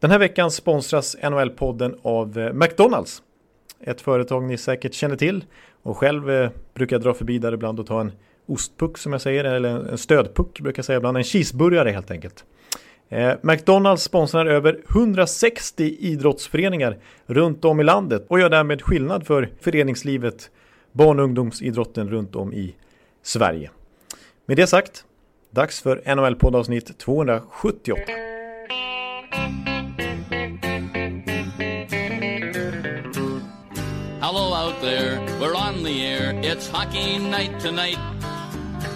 Den här veckan sponsras NHL-podden av eh, McDonalds. Ett företag ni säkert känner till och själv eh, brukar jag dra förbi där ibland och ta en ostpuck som jag säger, eller en stödpuck brukar jag säga ibland, en cheeseburgare helt enkelt. Eh, McDonalds sponsrar över 160 idrottsföreningar runt om i landet och gör därmed skillnad för föreningslivet, barn och ungdomsidrotten runt om i Sverige. Med det sagt, dags för NHL-poddavsnitt 278. It's hockey night tonight.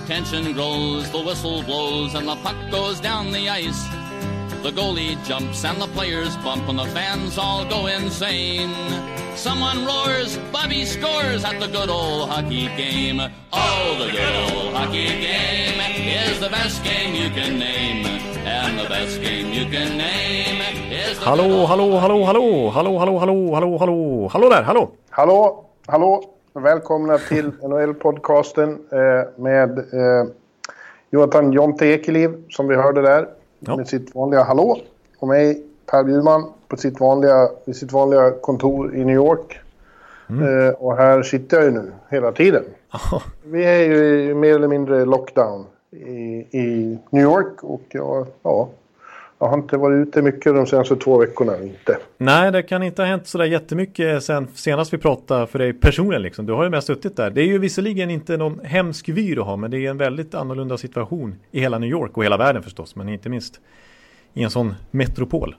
Tension grows, the whistle blows, and the puck goes down the ice. The goalie jumps and the players bump, and the fans all go insane. Someone roars, Bobby scores at the good old hockey game. Oh, the good old hockey game is the best game you can name. And the best game you can name is the Hallå, hallå, hallå, hallå, hallå, hallå, hallå, hallå, hallå, hallå där, hallå! Hallå, hallå! Välkomna till NHL-podcasten eh, med eh, Jonathan Jonte Ekeliv som vi hörde där. Ja. Med sitt vanliga hallå. Och mig, Per Bjurman, på sitt vanliga, vid sitt vanliga kontor i New York. Eh, och här sitter jag ju nu hela tiden. Ja, Vi är ju mer eller mindre lockdown i, i New York och jag, ja, jag har inte varit ute mycket de senaste två veckorna. Inte. Nej, det kan inte ha hänt sådär jättemycket sen senast vi pratade för dig personligen liksom. Du har ju mest suttit där. Det är ju visserligen inte någon hemsk vy du har, men det är en väldigt annorlunda situation i hela New York och hela världen förstås, men inte minst i en sån metropol.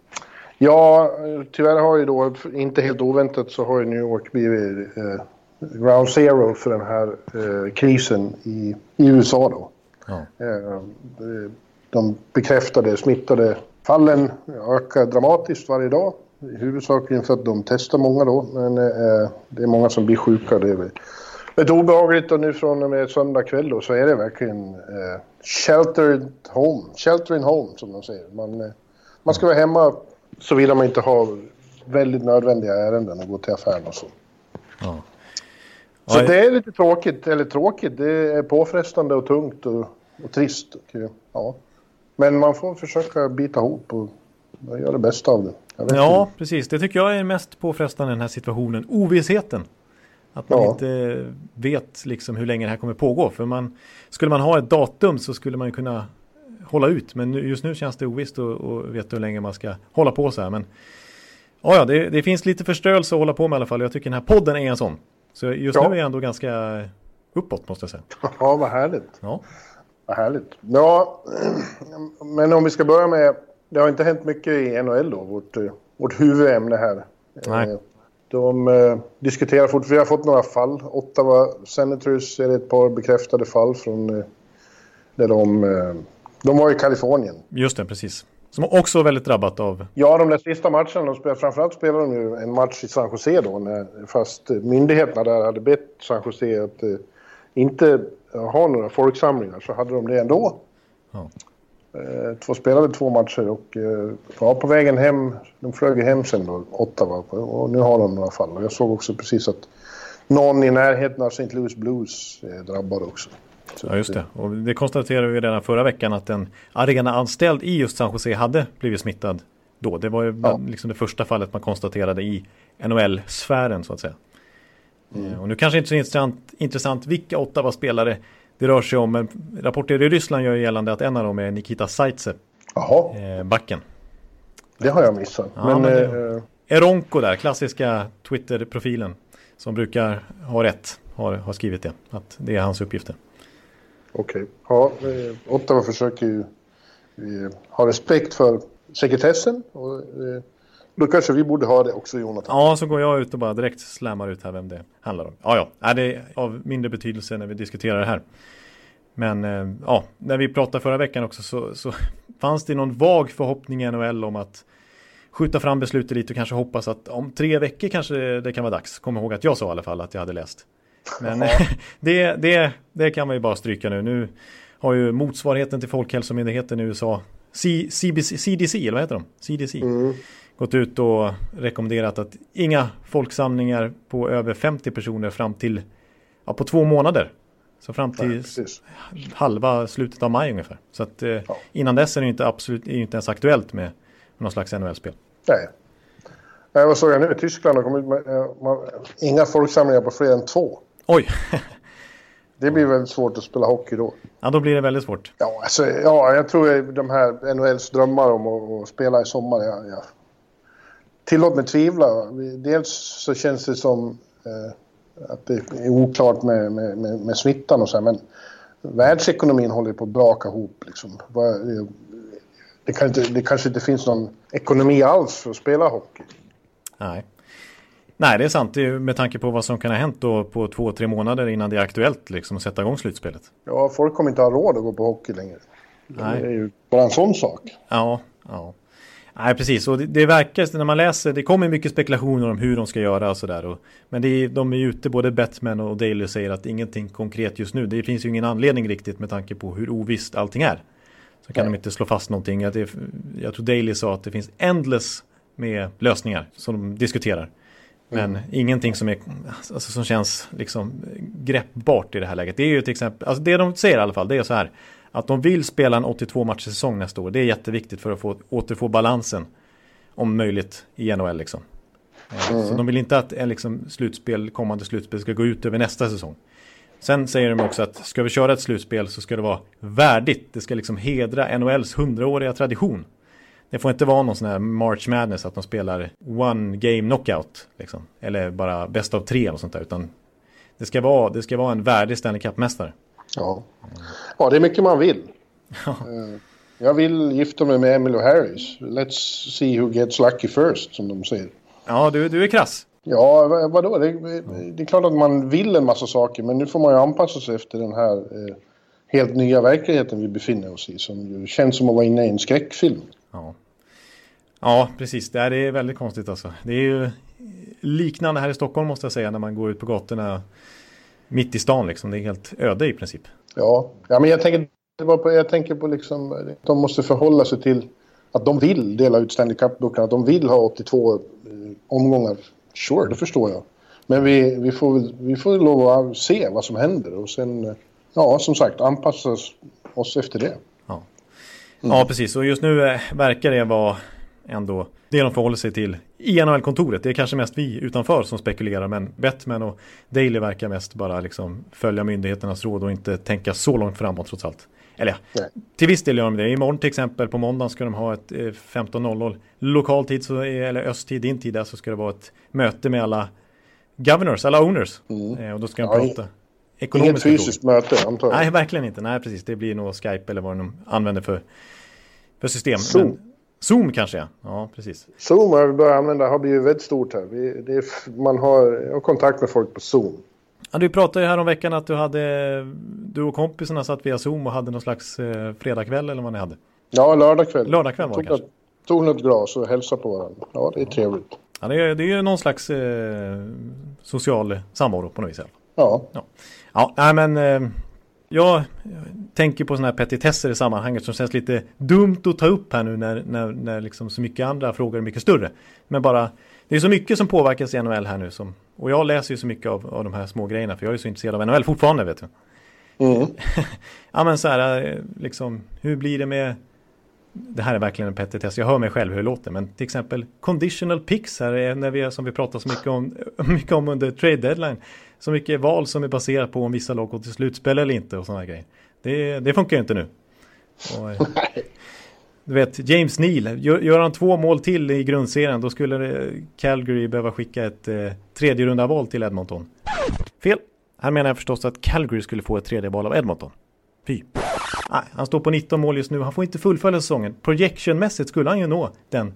Ja, tyvärr har ju då, inte helt oväntat, så har ju New York blivit eh, ground zero för den här eh, krisen i, i USA då. Ja. Eh, de bekräftade smittade fallen ökar dramatiskt varje dag. Huvudsakligen för att de testar många då, men eh, det är många som blir sjuka. Det är lite obehagligt och nu från och med söndag kväll då så är det verkligen eh, sheltered home, shelter in home som de säger. Man, eh, man ska vara hemma såvida man inte har väldigt nödvändiga ärenden och gå till affären och så. Ja. Så det är lite tråkigt, eller tråkigt, det är påfrestande och tungt och, och trist. Och, ja. Men man får försöka bita ihop och göra det bästa av det. Ja, inte. precis. Det tycker jag är mest påfrestande i den här situationen. Ovissheten. Att man Ja. inte vet liksom hur länge det här kommer pågå. För man, skulle man ha ett datum så skulle man kunna hålla ut. Men just nu känns det ovisst och, och veta hur länge man ska hålla på så här. Men ja, ja det, det finns lite förstörelse att hålla på med i alla fall. Jag tycker den här podden är en sån. Så just Ja. nu är jag ändå ganska uppåt måste jag säga. Ja, vad härligt. Ja, Vad härligt. Ja, men om vi ska börja med... Det har inte hänt mycket i NHL då, vårt, eh, vårt huvudämne här. Nej. Eh, De eh, diskuterar fort. Vi har fått några fall. Ottawa Senators är det ett par bekräftade fall från... Eh, där de, eh, de var i Kalifornien. just det, precis. Som också är väldigt drabbat av Ja, de där sista matcherna, de spelade, framförallt spelade de ju en match i San Jose då, när, fast myndigheterna där hade bett San Jose att eh, inte ha några folksamlingar, så hade de det ändå. Ja. Eh, två spelade två matcher och eh, var på vägen hem, de flög hem sen då, Ottawa, och nu har de några fall. Och jag såg också precis att någon i närheten av St. Louis Blues är drabbad också. Så Ja, just det. Och det konstaterade vi redan förra veckan att en arenaanställd i just San Jose hade blivit smittad då. Det var ju bland- liksom det första fallet man konstaterade i NHL-sfären så att säga. Eh, Och nu kanske inte så intressant, intressant vilka Ottawa-spelare det rör sig om, men rapporter i Ryssland gör gällande att en av dem är Nikita Zaitsev, Jaha, eh, backen. det har jag missat. Ja, men men det- eh, Eronko där, klassiska Twitter-profilen som brukar ha rätt, har, har skrivit det. Att det är hans uppgifter. Okej. Ja, eh, Ottawa försöker ju eh, ha respekt för sekretessen. Och, eh, då kanske vi borde ha det också, Jonathan. Ja, så går jag ut och bara direkt slammar ut här vem det handlar om. Ja, ja, det är av mindre betydelse när vi diskuterar det här. Men eh, ja, när vi pratade förra veckan också så, så fanns det någon vag förhoppning i NHL om att skjuta fram beslutet lite och kanske hoppas att om tre veckor kanske det kan vara dags. Kom ihåg att jag sa i alla fall att jag hade läst. Men det, det, det kan man ju bara stryka nu. Nu har ju motsvarigheten till Folkhälsomyndigheten i USA, C, CBC, CDC, eller vad heter de? CDC gått ut och rekommenderat att inga folksamlingar på över 50 personer fram till ja, på två månader. Så fram till precis. halva slutet av maj ungefär. Så att eh, innan dess är det inte absolut är inte ens aktuellt med någon slags NHL-spel. Nej. Nej, vad såg jag nu? Tyskland har kommit med eh, man, inga folksamlingar på fler än två. Oj! Det blir väldigt svårt att spela hockey då. Ja, då blir det väldigt svårt. Ja, alltså, ja jag tror de här NHLs drömmar om att, att spela i sommar, ja, ja. Tillåt mig tvivla. Dels så känns det som eh, att det är oklart med, med, med, med smittan och så här, men världsekonomin håller på att braka ihop. Liksom. Det, kan inte, det kanske inte finns någon ekonomi alls för att spela hockey. Nej. Nej, det är sant. Det är med tanke på vad som kan ha hänt då på två, tre månader innan det är aktuellt liksom, att sätta igång slutspelet. Ja, folk kommer inte ha råd att gå på hockey längre. Nej. Det är ju bara en sån sak. Ja, ja. Nej, precis. Och det, det verkar, när man läser, det kommer mycket spekulationer om hur de ska göra och sådär. Men det är, de är ute, både Batman och Daily säger att ingenting konkret just nu. Det finns ju ingen anledning riktigt med tanke på hur ovisst allting är. Så kan Nej. de inte slå fast någonting. Jag, det, jag tror Daily sa att det finns endless med lösningar som de diskuterar. Men mm. ingenting som, är, alltså, som känns liksom greppbart i det här läget. Det är ju till exempel, alltså det de säger i alla fall, det är så här. Att de vill spela en 82 matchers säsong nästa år. Det är jätteviktigt för att få, återfå balansen. Om möjligt i NHL liksom. Eh, mm. Så de vill inte att en liksom, slutspel, kommande slutspel ska gå ut över nästa säsong. Sen säger de också att ska vi köra ett slutspel så ska det vara värdigt. Det ska liksom hedra NHLs hundraåriga tradition. Det får inte vara någon sån här March Madness att de spelar one game knockout. Liksom. Eller bara bäst av tre och sånt där. Utan det ska vara, det ska vara en värdig Stanley Cup-mästare. Ja. ja, det är mycket man vill. Eh, jag vill gifta mig med Emily Harris. Let's see who gets lucky first, som de säger. Ja, du, du är krass. Ja, vadå? Det, det är klart att man vill en massa saker, men nu får man ju anpassa sig efter den här eh, helt nya verkligheten vi befinner oss i, som känns som att vara inne i en skräckfilm. Ja, ja precis. Det är väldigt konstigt alltså. Det är ju liknande här i Stockholm måste jag säga, när man går ut på gatorna mitt i stan liksom. Det är helt öde i princip. Ja, ja men jag tänker, på, jag tänker på liksom, de måste förhålla sig till att de vill dela ut Stanley Cup-böckerna, att de vill ha 82 eh, omgångar. Sure, det förstår jag. Men vi, vi, får, vi får lov att se vad som händer och sen, ja som sagt, anpassa oss efter det. Ja, mm. ja precis. Och just nu eh, verkar det vara ändå det de förhåller sig till i NHL-kontoret. Det är kanske mest vi utanför som spekulerar men Bettman och Daley verkar mest bara liksom följa myndigheternas råd och inte tänka så långt framåt trots allt. Eller ja, till viss del gör de det. Imorgon till exempel på måndag ska de ha ett 15.00 eh, lokal tid, så, eller östtid, din tid, där, så ska det vara ett möte med alla governors, alla owners. Mm. Eh, och då ska de ja, prata ekonomiskt. Inget fysiskt möte antar jag. Nej, verkligen inte. Nej, precis. Det blir nog Skype eller vad de använder för, för system. Zoom. Men, Zoom kanske, ja. Ja, precis. Zoom har vi börjat använda, har blivit väldigt stort här. Vi, är, man har, har kontakt med folk på Zoom. Ja, du pratade ju här om veckan att du hade, du och kompisarna satt via Zoom och hade någon slags eh, fredagkväll eller vad ni hade. Ja, lördagkväll. Lördagkväll var det kanske. Tog något glas och hälsade på varandra. Ja, det är trevligt. Ja, det är, det är ju någon slags eh, social samvaro på något vis. Ja. Ja, ja nej, men eh, jag tänker på sådana här petitesser i sammanhanget som känns lite dumt att ta upp här nu när, när, när liksom så mycket andra frågor är mycket större. Men bara, det är så mycket som påverkas i NHL här nu. Som, och jag läser ju så mycket av, av de här små grejerna för jag är så intresserad av NHL fortfarande vet du. Mm. ja men så här, liksom, hur blir det med det här är verkligen en petitess. Jag hör mig själv hur det låter. Men till exempel conditional picks här när vi, som vi pratar så mycket om, mycket om under trade deadline så mycket val som är baserat på om vissa lag går till slutspel eller inte och sådana grejer. Det, det funkar ju inte nu. Och, eh, du vet, James Neal, gör, gör, han två mål till i grundserien då skulle Calgary behöva skicka ett eh, tredje runda val till Edmonton. Fel. Här menar jag förstås att Calgary skulle få ett tredje val av Edmonton. Fy. Nej, han står på 19 mål just nu. Han får inte fullfölja säsongen. Projectionmässigt skulle han ju nå den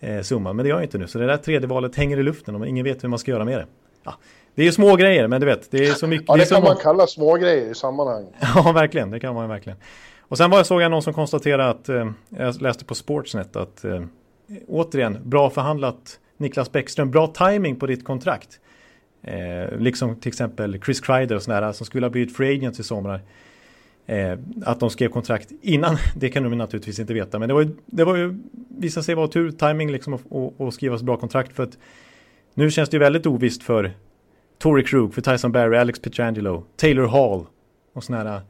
eh, summan, men det gör han inte nu. Så det där tredje valet hänger i luften och ingen vet hur man ska göra med det. Ja, det är ju små grejer, men du vet, det är så mycket. Ja, det, det kan man kalla små grejer i sammanhanget. Ja, verkligen. Det kan man verkligen. Och sen var jag såg jag någon som konstaterade att, eh, jag läste på Sportsnet att eh, återigen, bra förhandlat Niklas Bäckström, bra timing på ditt kontrakt. Eh, liksom till exempel Chris Kreider och sådär som skulle ha blivit free agents i somrar. Eh, att de skrev kontrakt innan, det kan de naturligtvis inte veta. Men det var ju, det var ju visade sig vara tur, timing liksom att skriva så bra kontrakt. För att nu känns det ju väldigt ovisst för Tory Krug, för Tyson Barry, Alex Petrangelo, Taylor Hall och sådana här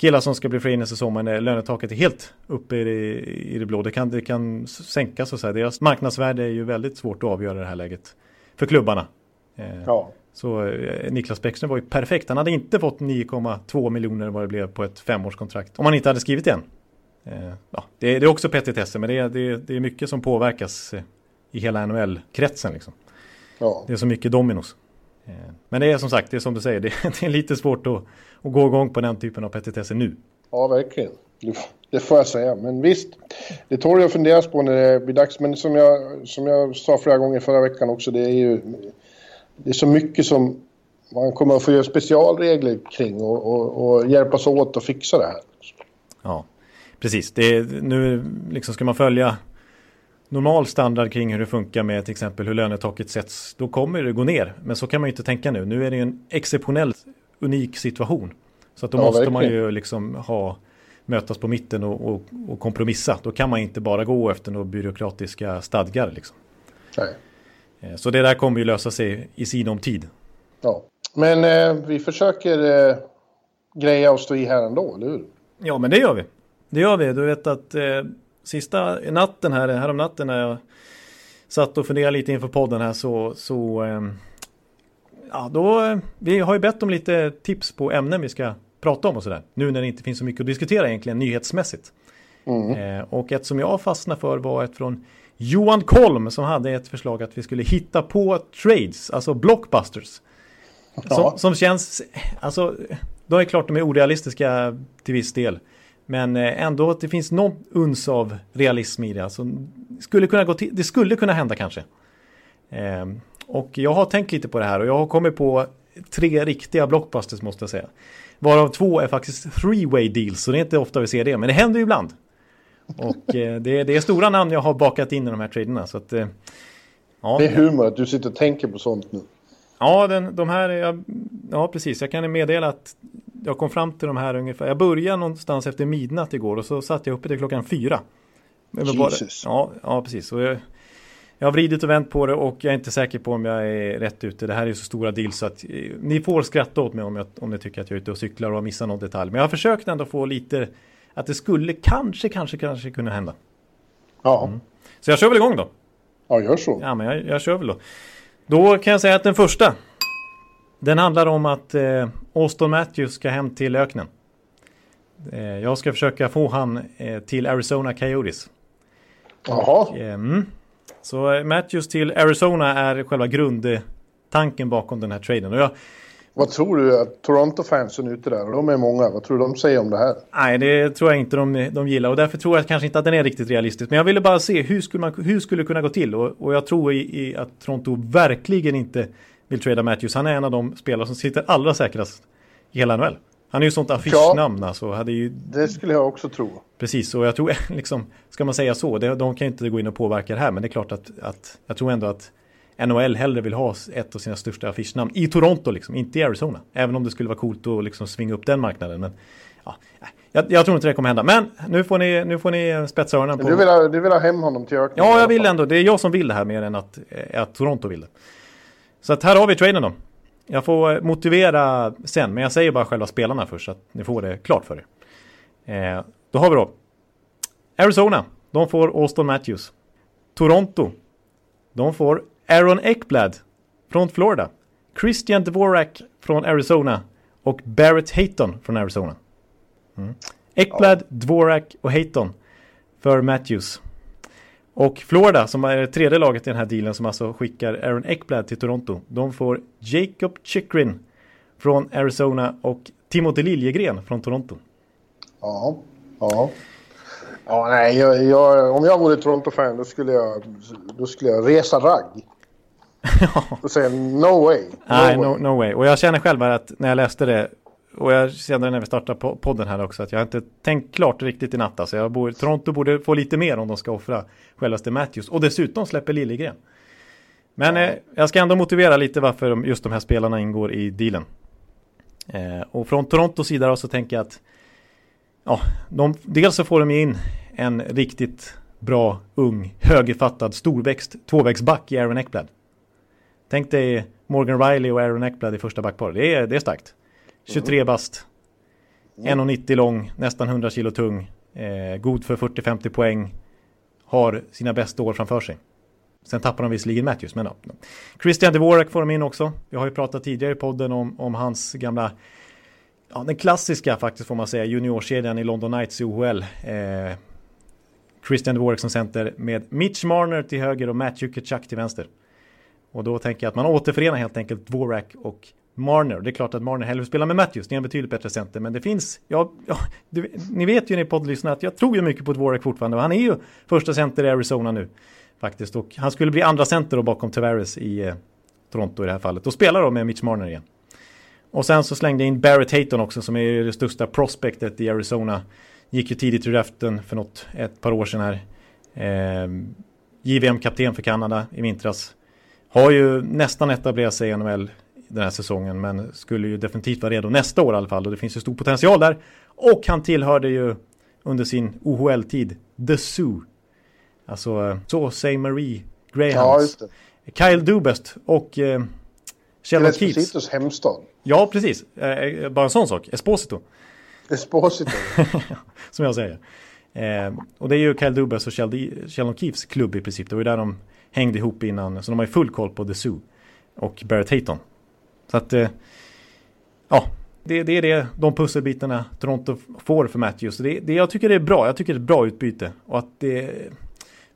killar som ska bli agents i sommar när lönetaket är helt uppe i det, i det blå. Det kan, det kan sänkas och så här. Deras marknadsvärde är ju väldigt svårt att avgöra i det här läget för klubbarna. Eh, Ja. Så eh, Niklas Bäckström var ju perfekt. Han hade inte fått 9,2 miljoner vad det blev på ett femårskontrakt. Om han inte hade skrivit igen. Eh, ja, det, är- också petitesser men det är, det, är, mycket som påverkas i hela NHL-kretsen. Liksom. Ja. Det är så mycket dominos. Eh, men det är som sagt, det är som du säger, det, det är lite svårt att, att gå igång på den typen av petitesser nu. Ja, verkligen. Det, får jag säga. Men visst, det tål att funderas på när det blir dags. Men som jag, som jag sa flera gånger förra veckan också, det är ju det är så mycket som man kommer att få göra specialregler kring och, och, och hjälpas åt att fixa det här. Ja, precis. Det är, nu liksom ska man följa normal standard kring hur det funkar med till exempel hur lönetaket sätts. Då kommer det gå ner. Men så kan man ju inte tänka nu. Nu är det ju en exceptionellt unik situation. Så att då Ja, måste man verkligen. ju liksom ha mötas på mitten och, och, och kompromissa. Då kan man inte bara gå efter några byråkratiska stadgar. Liksom. Nej. Eh, Så det där kommer ju lösa sig i sinom tid. Ja. Men eh, vi försöker eh, greja och stå i här ändå, eller hur? Ja, men det gör vi. Det gör vi. Du vet att eh, sista natten här, härom natten när jag satt och funderade lite inför podden här så, så eh, ja, då, eh, vi har ju bett om lite tips på ämnen vi ska prata om och sådär. Nu när det inte finns så mycket att diskutera egentligen nyhetsmässigt. Mm. Eh, och ett som jag fastnade för var ett från Johan Kolm som hade ett förslag att vi skulle hitta på trades, alltså blockbusters. Som, Ja. som känns, alltså, då är klart de är orealistiska till viss del. Men eh, ändå att det finns någon uns av realism i det. Alltså, skulle kunna gå till, det skulle kunna hända kanske. Eh, och jag har tänkt lite på det här och jag har kommit på tre riktiga blockbusters måste jag säga. Varav två är faktiskt three-way deals, så det är inte ofta vi ser det, men det händer ju ibland. Och eh, det, är- det är stora namn jag har bakat in i de här traderna. Så att, eh, ja. Det är humor att du sitter och tänker på sånt nu. Ja, den, de här, är jag, ja precis. Jag kan meddela att jag kom fram till de här ungefär. Jag började någonstans efter midnatt igår och så satt jag uppe till klockan fyra. Jesus. ja, ja, precis. Och jag, jag har vridit och vänt på det och jag är inte säker på om jag är rätt ute. Det här är ju så stora deals så att eh, ni får skratta åt mig om, jag, om ni tycker att jag är ute och cyklar och har missat någon detalj. Men jag har försökt ändå få lite att det skulle kanske, kanske, kanske kunna hända. Ja, Mm. Så jag kör väl igång då. ja gör så. Ja, men jag, jag kör väl då. Då kan jag säga att den första. Den handlar om att eh, Austin Matthews ska hem till öknen. Eh, jag ska försöka få han eh, till Arizona Coyotes. Jaha, Eh, mm. Så eh, Matthews till Arizona är själva grundtanken bakom den här traden. Och jag, vad tror du att Toronto-fansen ute där, och de är många, vad tror du de säger om det här? nej, det tror jag inte de, de gillar. Och därför tror jag kanske inte att den är riktigt realistisk. Men jag ville bara se hur skulle, man, hur skulle det kunna gå till. Och, och jag tror i, i att Toronto verkligen inte vill trada Matthews. Han är en av de spelare som sitter allra säkrast i hela NHL. Han är ju sånt affischnamn alltså. Hade ju, Det skulle jag också tro. precis, och jag tror liksom, ska man säga så, det, de kan ju inte gå in och påverka det här. Men det är klart att, att jag tror ändå att NHL hellre vill ha ett av sina största affischnamn i Toronto, liksom, inte i Arizona. Även om det skulle vara coolt att liksom svinga upp den marknaden. Men ja, jag, jag tror inte det kommer hända. Men nu får ni, nu får ni spetsa öronen på... du vill, ha, du vill ha hem honom till öknen? Ja, jag vill ändå. Det är jag som vill det här mer än att, eh, att Toronto vill det. Så att här har vi traden då. Jag får eh, motivera sen, men jag säger bara själva spelarna först så att ni får det klart för er. Eh, då har vi då Arizona. De får Austin Matthews. Toronto. De får Aaron Ekblad från Florida. Christian Dvorak från Arizona. Och Barrett Hayton från Arizona. Mm. Ekblad, Dvorak och Hayton för Matthews. Och Florida, som är det tredje laget i den här dealen som alltså skickar Aaron Ekblad till Toronto. De får Jacob Chikrin från Arizona och Timothy Liljegren från Toronto. Ja, ja. Ja, nej, jag, jag, om jag vore Toronto-fan då skulle jag, då skulle jag resa ragg. Och säga no way. No Nej, way. no, no way. Och jag känner själv att när jag läste det och jag kände när vi startade po- podden här också att jag inte tänkt klart riktigt i natt. Alltså jag borde, Toronto borde få lite mer om de ska offra självaste Matthews. Och dessutom släpper Liljegren. Men eh, jag ska ändå motivera lite varför de- just de här spelarna ingår i dealen. Eh, och från Torontos sida då så tänker jag att ja, de, dels så får de in en riktigt bra, ung, högerfattad, storväxt tvåvägsback i Aaron Ekblad. Tänk dig Morgan Riley och Aaron Ekblad i första backpar. Det är, det är starkt. 23 bast. Mm. 1,90 lång, nästan 100 kilo tung. Eh, god för 40-50 poäng. Har sina bästa år framför sig. Sen tappar de visserligen Matthews, men ja. Christian Dvorak får de in också. Vi har ju pratat tidigare i podden om, om hans gamla, ja den klassiska faktiskt får man säga, juniorkedjan i London Knights i OHL. Eh, Christian Dvorak som center med Mitch Marner till höger och Matthew Kachuk till vänster. Och då tänker jag att man återförenar helt enkelt Dvorak och Marner. Det är klart att Marner hellre spelar med Matthews, det är en betydligt bättre center. Men det finns, ja, ja du, ni vet ju ni poddlyssnare att jag tror ju mycket på Dvorak fortfarande. Och han är ju första center i Arizona nu. Faktiskt. Och han skulle bli andra center då bakom Tavares i eh, Toronto i det här fallet. Och spelar då med Mitch Marner igen. Och sen så slängde jag in Barrett Hayton också som är det största prospectet i Arizona. Gick ju tidigt ur draften för något, ett par år sedan här. Eh, JVM-kapten för Kanada i vintras. Har ju nästan etablerat sig i NHL den här säsongen men skulle ju definitivt vara redo nästa år i alla fall och det finns ju stor potential där. Och han tillhörde ju under sin OHL-tid The Zoo. Alltså så säger Marie Greyhounds. Ja, Kyle Dubest och eh, Sheldon Keats. Espositos hemstad. Ja, precis. Eh, eh, bara en sån sak. Esposito. Esposito. Som jag säger. Eh, och det är ju Kyle Dubas och Sheldon Keefs klubb i princip. Det var ju där de hängde ihop innan. Så de har ju full koll på The Zoo. Och Barrett Hayton. Så att, eh, ja, det, det, är det, de pusselbitarna Toronto får för Matthews. Det, det, jag tycker det är bra, jag tycker det är ett bra utbyte. Och att det,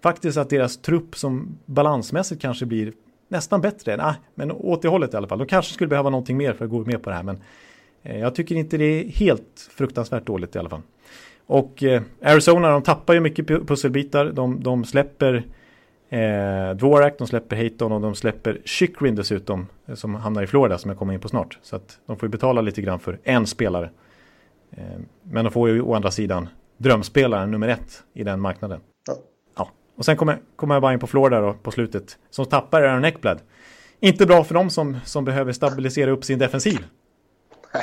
faktiskt att deras trupp som balansmässigt kanske blir nästan bättre. Nej, men åt det hållet i alla fall. De kanske skulle behöva någonting mer för att gå med på det här. Men eh, jag tycker inte det är helt fruktansvärt dåligt i alla fall. Och eh, Arizona, de tappar ju mycket pusselbitar. De, de släpper Eh, Dvorak, de släpper Hayton och de släpper Chikrin dessutom. Eh, som hamnar i Florida som jag kommer in på snart. Så att de får ju betala lite grann för en spelare. Eh, men de får ju å andra sidan drömspelaren nummer ett i den marknaden. Ja. ja. Och sen kommer, kommer jag bara in på Florida då på slutet. Som tappar Aaron Ekblad. Inte bra för dem som, som behöver stabilisera upp sin defensiv.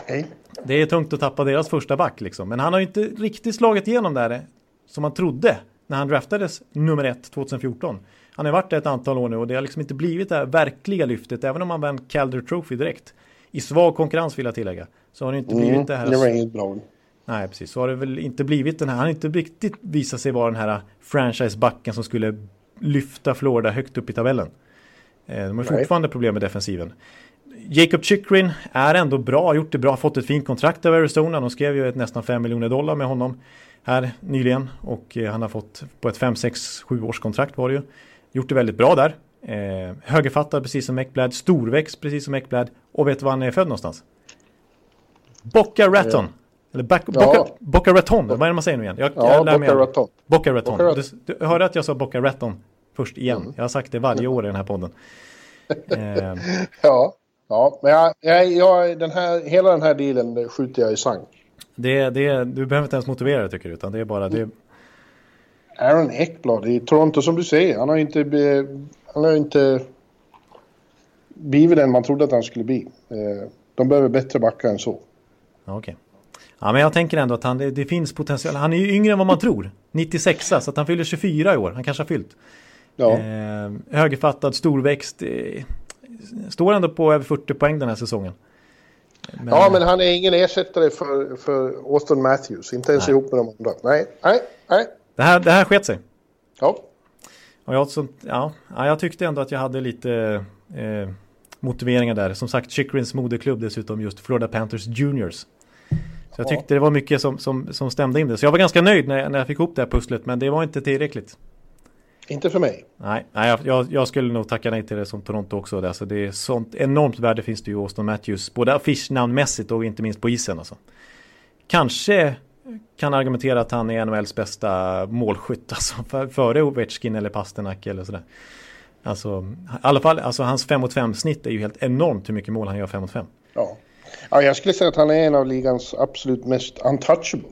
Nej. Det är tungt att tappa deras första back liksom. Men han har ju inte riktigt slagit igenom där som man trodde när han draftades nummer ett 2014. Han har varit där ett antal år nu och det har liksom inte blivit det här verkliga lyftet. Även om han vann Calder Trophy direkt. I svag konkurrens vill jag tillägga. Så har det inte blivit mm, det här. Det var inget bra. Nej, precis. Så har det väl inte blivit den här. Han har inte riktigt visat sig vara den här franchise-backen som skulle lyfta Florida högt upp i tabellen. Eh, de har fortfarande problem med defensiven. Jacob Chikrin är ändå bra, har gjort det bra, fått ett fint kontrakt av Arizona. De skrev ju ett nästan 5 miljoner dollar med honom här nyligen och eh, han har fått på ett 5, 6, 7 års kontrakt var det ju. Gjort det väldigt bra där. Eh, högerfattad precis som Ekblad, storväxt precis som Ekblad och vet du var han är född någonstans? Boca Raton. Ja. Eller back, ja. Boca Raton, vad är det man säger nu igen? Jag, ja, jag Boca Raton. Boca Raton. Boca Raton. Du, du, hörde att jag sa Boca Raton först igen. Mm. Jag har sagt det varje år i den här podden. eh. Ja, ja, men jag, jag, jag, den här, hela den här dealen skjuter jag i sank. Det, det, du behöver inte ens motivera det tycker du, utan det är bara det. Aaron Ekblad i Toronto som du säger, han har inte, han har inte blivit den man trodde att han skulle bli. Eh, de behöver bättre backar än så. Okej. Okay. Ja, men jag tänker ändå att han, det, det, finns potential. Han är ju yngre än vad man tror. 96 så att han fyller 24 i år. Han kanske har fyllt. Ja. Eh, högerfattad, storväxt. Eh, står ändå på över 40 poäng den här säsongen. Men... Ja, men han är ingen ersättare för, för Austin Matthews. Inte ens nej. ihop med de andra. Nej, nej, nej. Det här, det här sket sig. Ja. Och jag, så, ja, jag tyckte ändå att jag hade lite eh, motiveringar där. Som sagt, Chikrins moderklubb dessutom just Florida Panthers Juniors. Så jag tyckte det var mycket som, som, som stämde in det. Så jag var ganska nöjd när jag, när jag fick ihop det här pusslet. Men det var inte tillräckligt. Inte för mig. Nej, nej jag, jag, skulle nog tacka nej till det som Toronto också. Alltså det är sånt enormt värde finns det ju Austin Matthews. Både affischnamnmässigt och inte minst på isen. Alltså. Kanske kan argumentera att han är NHLs bästa målskytt. Alltså före Ovechkin eller Pasternak eller sådär. Alltså, i alla fall, alltså hans 5 mot 5 snitt är ju helt enormt hur mycket mål han gör 5 mot 5. Ja. ja, jag skulle säga att han är en av ligans absolut mest untouchable.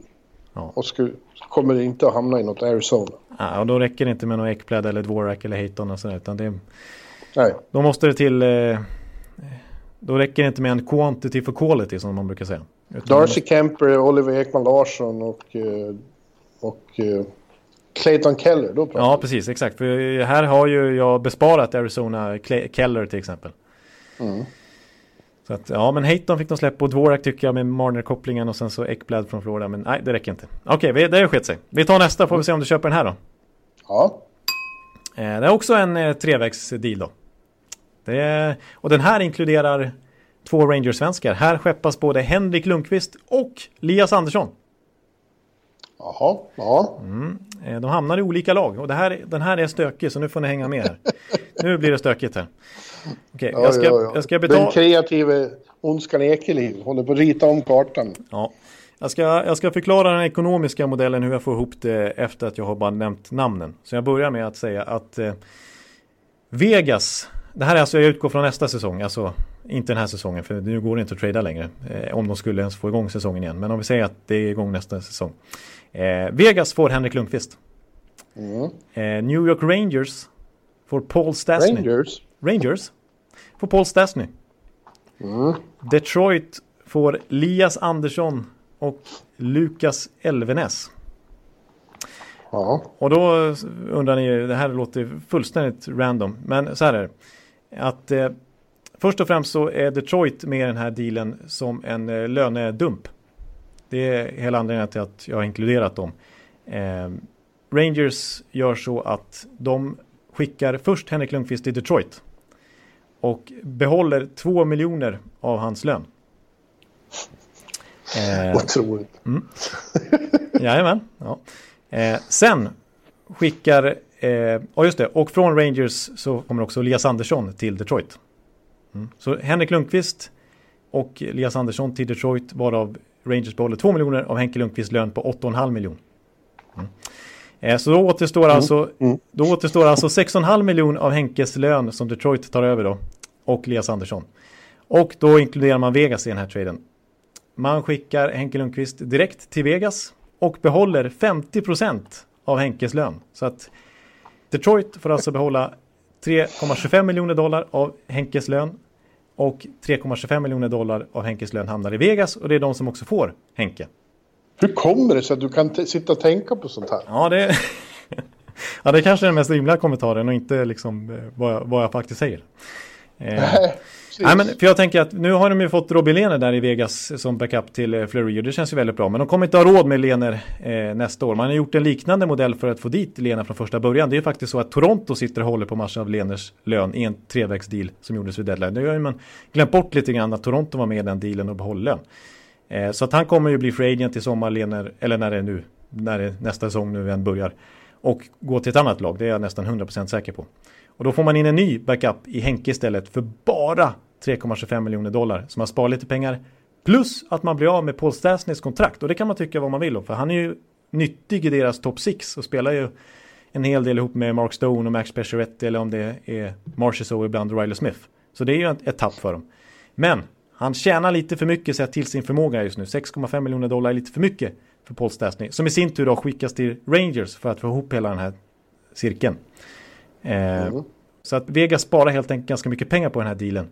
Ja. Och skulle, kommer inte att hamna i något Arizona. Ja, och då räcker det inte med något Ekblad eller Dvorak eller Hayton och sådär. Utan det, Nej. Då måste det till... Eh, då räcker det inte med en quantity for quality som man brukar säga. Utan Darcy. Kemper, Oliver Ekman Larsson och, eh, och eh, Clayton Keller. Då ja, precis. Exakt. För här har ju jag besparat Arizona Keller till exempel. Mm. Så att, ja, men Hayton fick de släppa på Dvorak tycker jag med Marner-kopplingen och sen så Ekblad från Florida. Men nej, det räcker inte. Okej, okay, det har skett sig. Vi tar nästa, får vi se om du köper den här då. Ja. Eh, det är också en eh, trevägsdeal då. Det är, och den här inkluderar två Rangers-svenskar. Här skeppas både Henrik Lundqvist och Lias Andersson. Jaha, ja. Mm. Eh, de hamnar i olika lag och det här, den här är stökig så nu får ni hänga med här. nu blir det stökigt här. Okay, ja, jag, ska, ja, ja. jag ska betala... Den kreative Ondskan Ekeliv håller på att rita om kartan. Ja. Jag ska, jag ska förklara den ekonomiska modellen hur jag får ihop det efter att jag har bara nämnt namnen. Så jag börjar med att säga att eh, Vegas, det här är alltså, jag utgår från nästa säsong, alltså inte den här säsongen för nu går det inte att trada längre. Eh, om de skulle ens få igång säsongen igen. Men om vi säger att det är igång nästa säsong. Eh, Vegas får Henrik Lundqvist. Mm. Eh, New York Rangers får Paul Stastny. Rangers? Rangers får Paul Stastny. Mm. Detroit får Lias Andersson och Lukas Elvenes. Ja. Och då undrar ni, det här låter fullständigt random, men så här är det. Att eh, först och främst så är Detroit med den här dealen som en eh, lönedump. Det är hela anledningen till att jag har inkluderat dem. Eh, Rangers gör så att de skickar först Henrik Lundqvist till Detroit och behåller två miljoner av hans lön. Eh, Otroligt. Mm. Jajamän. Ja. Eh, sen skickar, eh, oh just det, och från Rangers så kommer också Elias Andersson till Detroit. Mm. Så Henrik Lundqvist och Elias Andersson till Detroit varav Rangers behåller 2 miljoner av Henke Lundqvists lön på 8,5 miljoner. Mm. Eh, så då återstår, mm. alltså, mm. då återstår alltså 6,5 miljoner av Henkes lön som Detroit tar över då. Och Elias Andersson. Och då inkluderar man Vegas i den här traden. Man skickar Henke Lundqvist direkt till Vegas och behåller 50% av Henkes lön. Så att Detroit får alltså behålla 3,25 miljoner dollar av Henkes lön och 3,25 miljoner dollar av Henkes lön hamnar i Vegas och det är de som också får Henke. Hur kommer det sig att du kan sitta och tänka på sånt här? Ja, det, ja, det kanske är den mest rimliga kommentaren och inte liksom eh, vad jag, vad jag faktiskt säger. Eh, Nej, men för jag tänker att nu har de ju fått Robin Lehner där i Vegas som backup till eh, Fleury och det känns ju väldigt bra. Men de kommer inte ha råd med Lehner eh, nästa år. Man har gjort en liknande modell för att få dit Lehner från första början. Det är ju faktiskt så att Toronto sitter och håller på massa av Lehners lön i en trevägsdeal som gjordes vid deadline. Nu har ju man glömt bort lite grann att Toronto var med i den dealen och behåller lön. Eh, så att han kommer ju bli free agent i sommar, Lehner, eller när det är nu, när det nästa säsong nu än börjar. Och gå till ett annat lag, det är jag nästan 100% säker på. Och då får man in en ny backup i Henke istället för bara 3,25 miljoner dollar. Så man sparar lite pengar. Plus att man blir av med Paul Stasnys kontrakt. Och det kan man tycka vad man vill om. För han är ju nyttig i deras top 6 och spelar ju en hel del ihop med Mark Stone och Max Pacioretty eller om det är Marchess och ibland Riley Smith. Så det är ju ett tapp för dem. Men han tjänar lite för mycket sett till sin förmåga just nu. 6,5 miljoner dollar är lite för mycket för Paul Stastny. Som i sin tur då skickas till Rangers för att få ihop hela den här cirkeln. Eh, mm. Så att Vegas sparar helt enkelt ganska mycket pengar på den här dealen.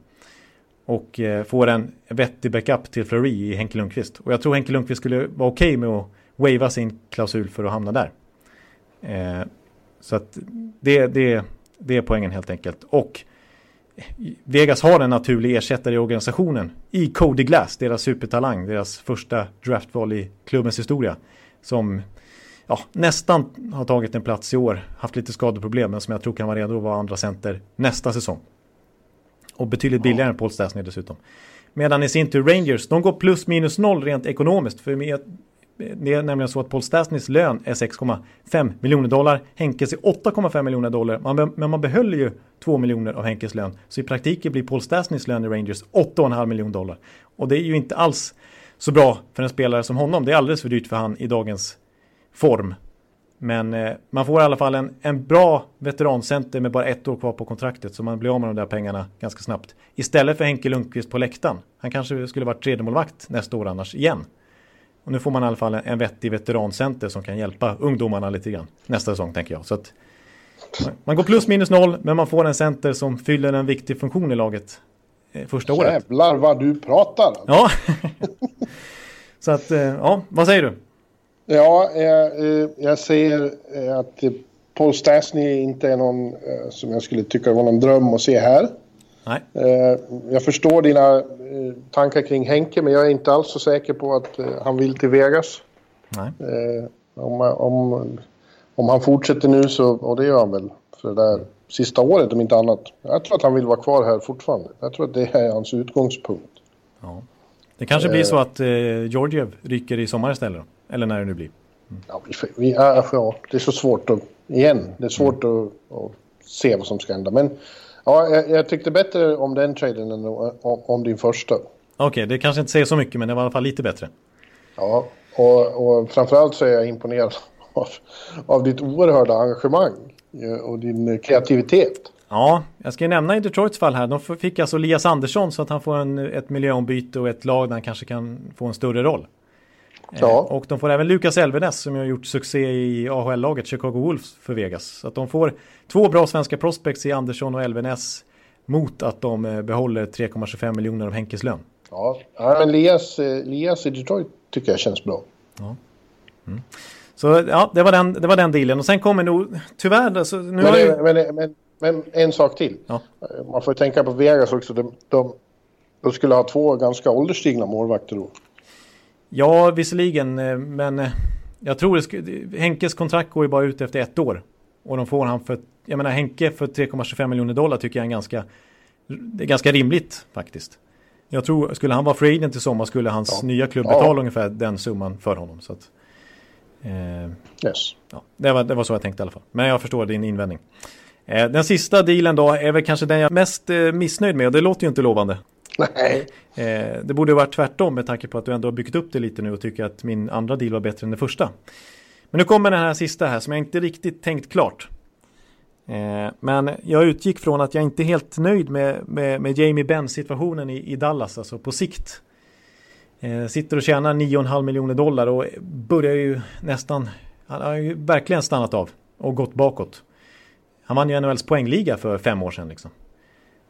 Och eh, får en vettig backup till Fleury i Henke Lundqvist. Och jag tror Henke Lundqvist skulle vara okej okay med att wava sin klausul för att hamna där. Eh, så att det, det, det är poängen helt enkelt. Och eh, Vegas har en naturlig ersättare i organisationen i Cody Glass, deras supertalang, deras första draftval i klubbens historia. Som ja, nästan har tagit en plats i år, haft lite skadeproblem, men som jag tror kan vara redo att vara andra center nästa säsong. Och betydligt billigare ja. än Paul Stastny dessutom. Medan i sin tur Rangers, de går plus minus noll rent ekonomiskt. För det är nämligen så att Paul Stastnys lön är 6,5 miljoner dollar. Henkes är 8,5 miljoner dollar. Man, men man behöll ju 2 miljoner av Henkes lön. Så i praktiken blir Paul Stastnys lön i Rangers 8,5 miljoner dollar. Och det är ju inte alls så bra för en spelare som honom. Det är alldeles för dyrt för han i dagens form. Men eh, man får i alla fall en, en bra veterancenter med bara ett år kvar på kontraktet. Så man blir av med de där pengarna ganska snabbt. Istället för Henke Lundqvist på läktaren. Han kanske skulle varit tredjemålvakt nästa år annars igen. Och nu får man i alla fall en, en vettig veterancenter som kan hjälpa ungdomarna lite grann nästa säsong tänker jag. Så att, man går plus minus noll men man får en center som fyller en viktig funktion i laget eh, första året. Jävlar vad du pratar! Ja, så att eh, ja, vad säger du? Ja, jag, jag säger att Paul Stastny inte är någon som jag skulle tycka var någon dröm att se här. Nej. Eh, jag förstår dina eh, tankar kring Henke, men jag är inte alls så säker på att eh, han vill till Vegas. Nej. Om, om, om han fortsätter nu så, och det gör han väl, för det där sista året om inte annat. Jag tror att han vill vara kvar här fortfarande. Jag tror att det är hans utgångspunkt. Ja. Det kanske blir så att eh, Georgiev rycker i sommar istället då? Eller när det nu blir. Mm. Ja, vi, ja, det är så svårt att, igen, det är svårt mm. att, att, se vad som ska hända. Men ja, jag, jag tyckte bättre om den traden än om, om din första. Okej, okay, det kanske inte säger så mycket men det var i alla fall lite bättre. Ja, och, och framförallt så är jag imponerad av, av ditt oerhörda engagemang och din kreativitet. Ja, jag ska nämna i Detroits fall här. De fick alltså Elias Andersson så att han får en, ett miljöombyte och ett lag där han kanske kan få en större roll. Eh, ja. Och de får även Lukas Elvenes som har gjort succé i AHL-laget Chicago Wolves för Vegas. Så att de får två bra svenska prospects i Andersson och Elvenes mot att de eh, behåller 3,25 miljoner av Henkes lön. Ja, men Elias, Elias i Detroit tycker jag känns bra. Ja. Mm. Så ja, det var, den, det var den dealen. Och sen kommer nog, tyvärr... Alltså, nu men, har ju... men, men, men, en sak till. Ja. Man får tänka på Vegas också. De, de, de skulle ha två ganska ålderstigna målvakter då. Ja, visserligen. Eh, men eh, jag tror det Henkes kontrakt går ju bara ut efter ett år. Och de får han för... Jag menar Henke för 3,25 miljoner dollar tycker jag är ganska... Det är ganska rimligt faktiskt. Jag tror, skulle han vara free agent i sommar skulle hans ja. nya klubb betala ja. ungefär den summan för honom. Så att, eh, yes. ja, det, var, det var så jag tänkte i alla fall. Men jag förstår din invändning. Eh, den sista dealen då är väl kanske den jag är mest eh, missnöjd med och det låter ju inte lovande. Nej. Eh, det borde varit tvärtom med tanke på att du ändå har byggt upp det lite nu och tycker att min andra deal var bättre än den första. Men nu kommer den här sista här som jag inte riktigt tänkt klart. Eh, men jag utgick från att jag inte är helt nöjd med, med, med Jamie Benn situationen i, i, Dallas, alltså på sikt. Eh, sitter och tjänar 9,5 miljoner dollar och börjar ju nästan, han har ju verkligen stannat av och gått bakåt. Han vann ju NHLs poängliga för fem år sedan liksom.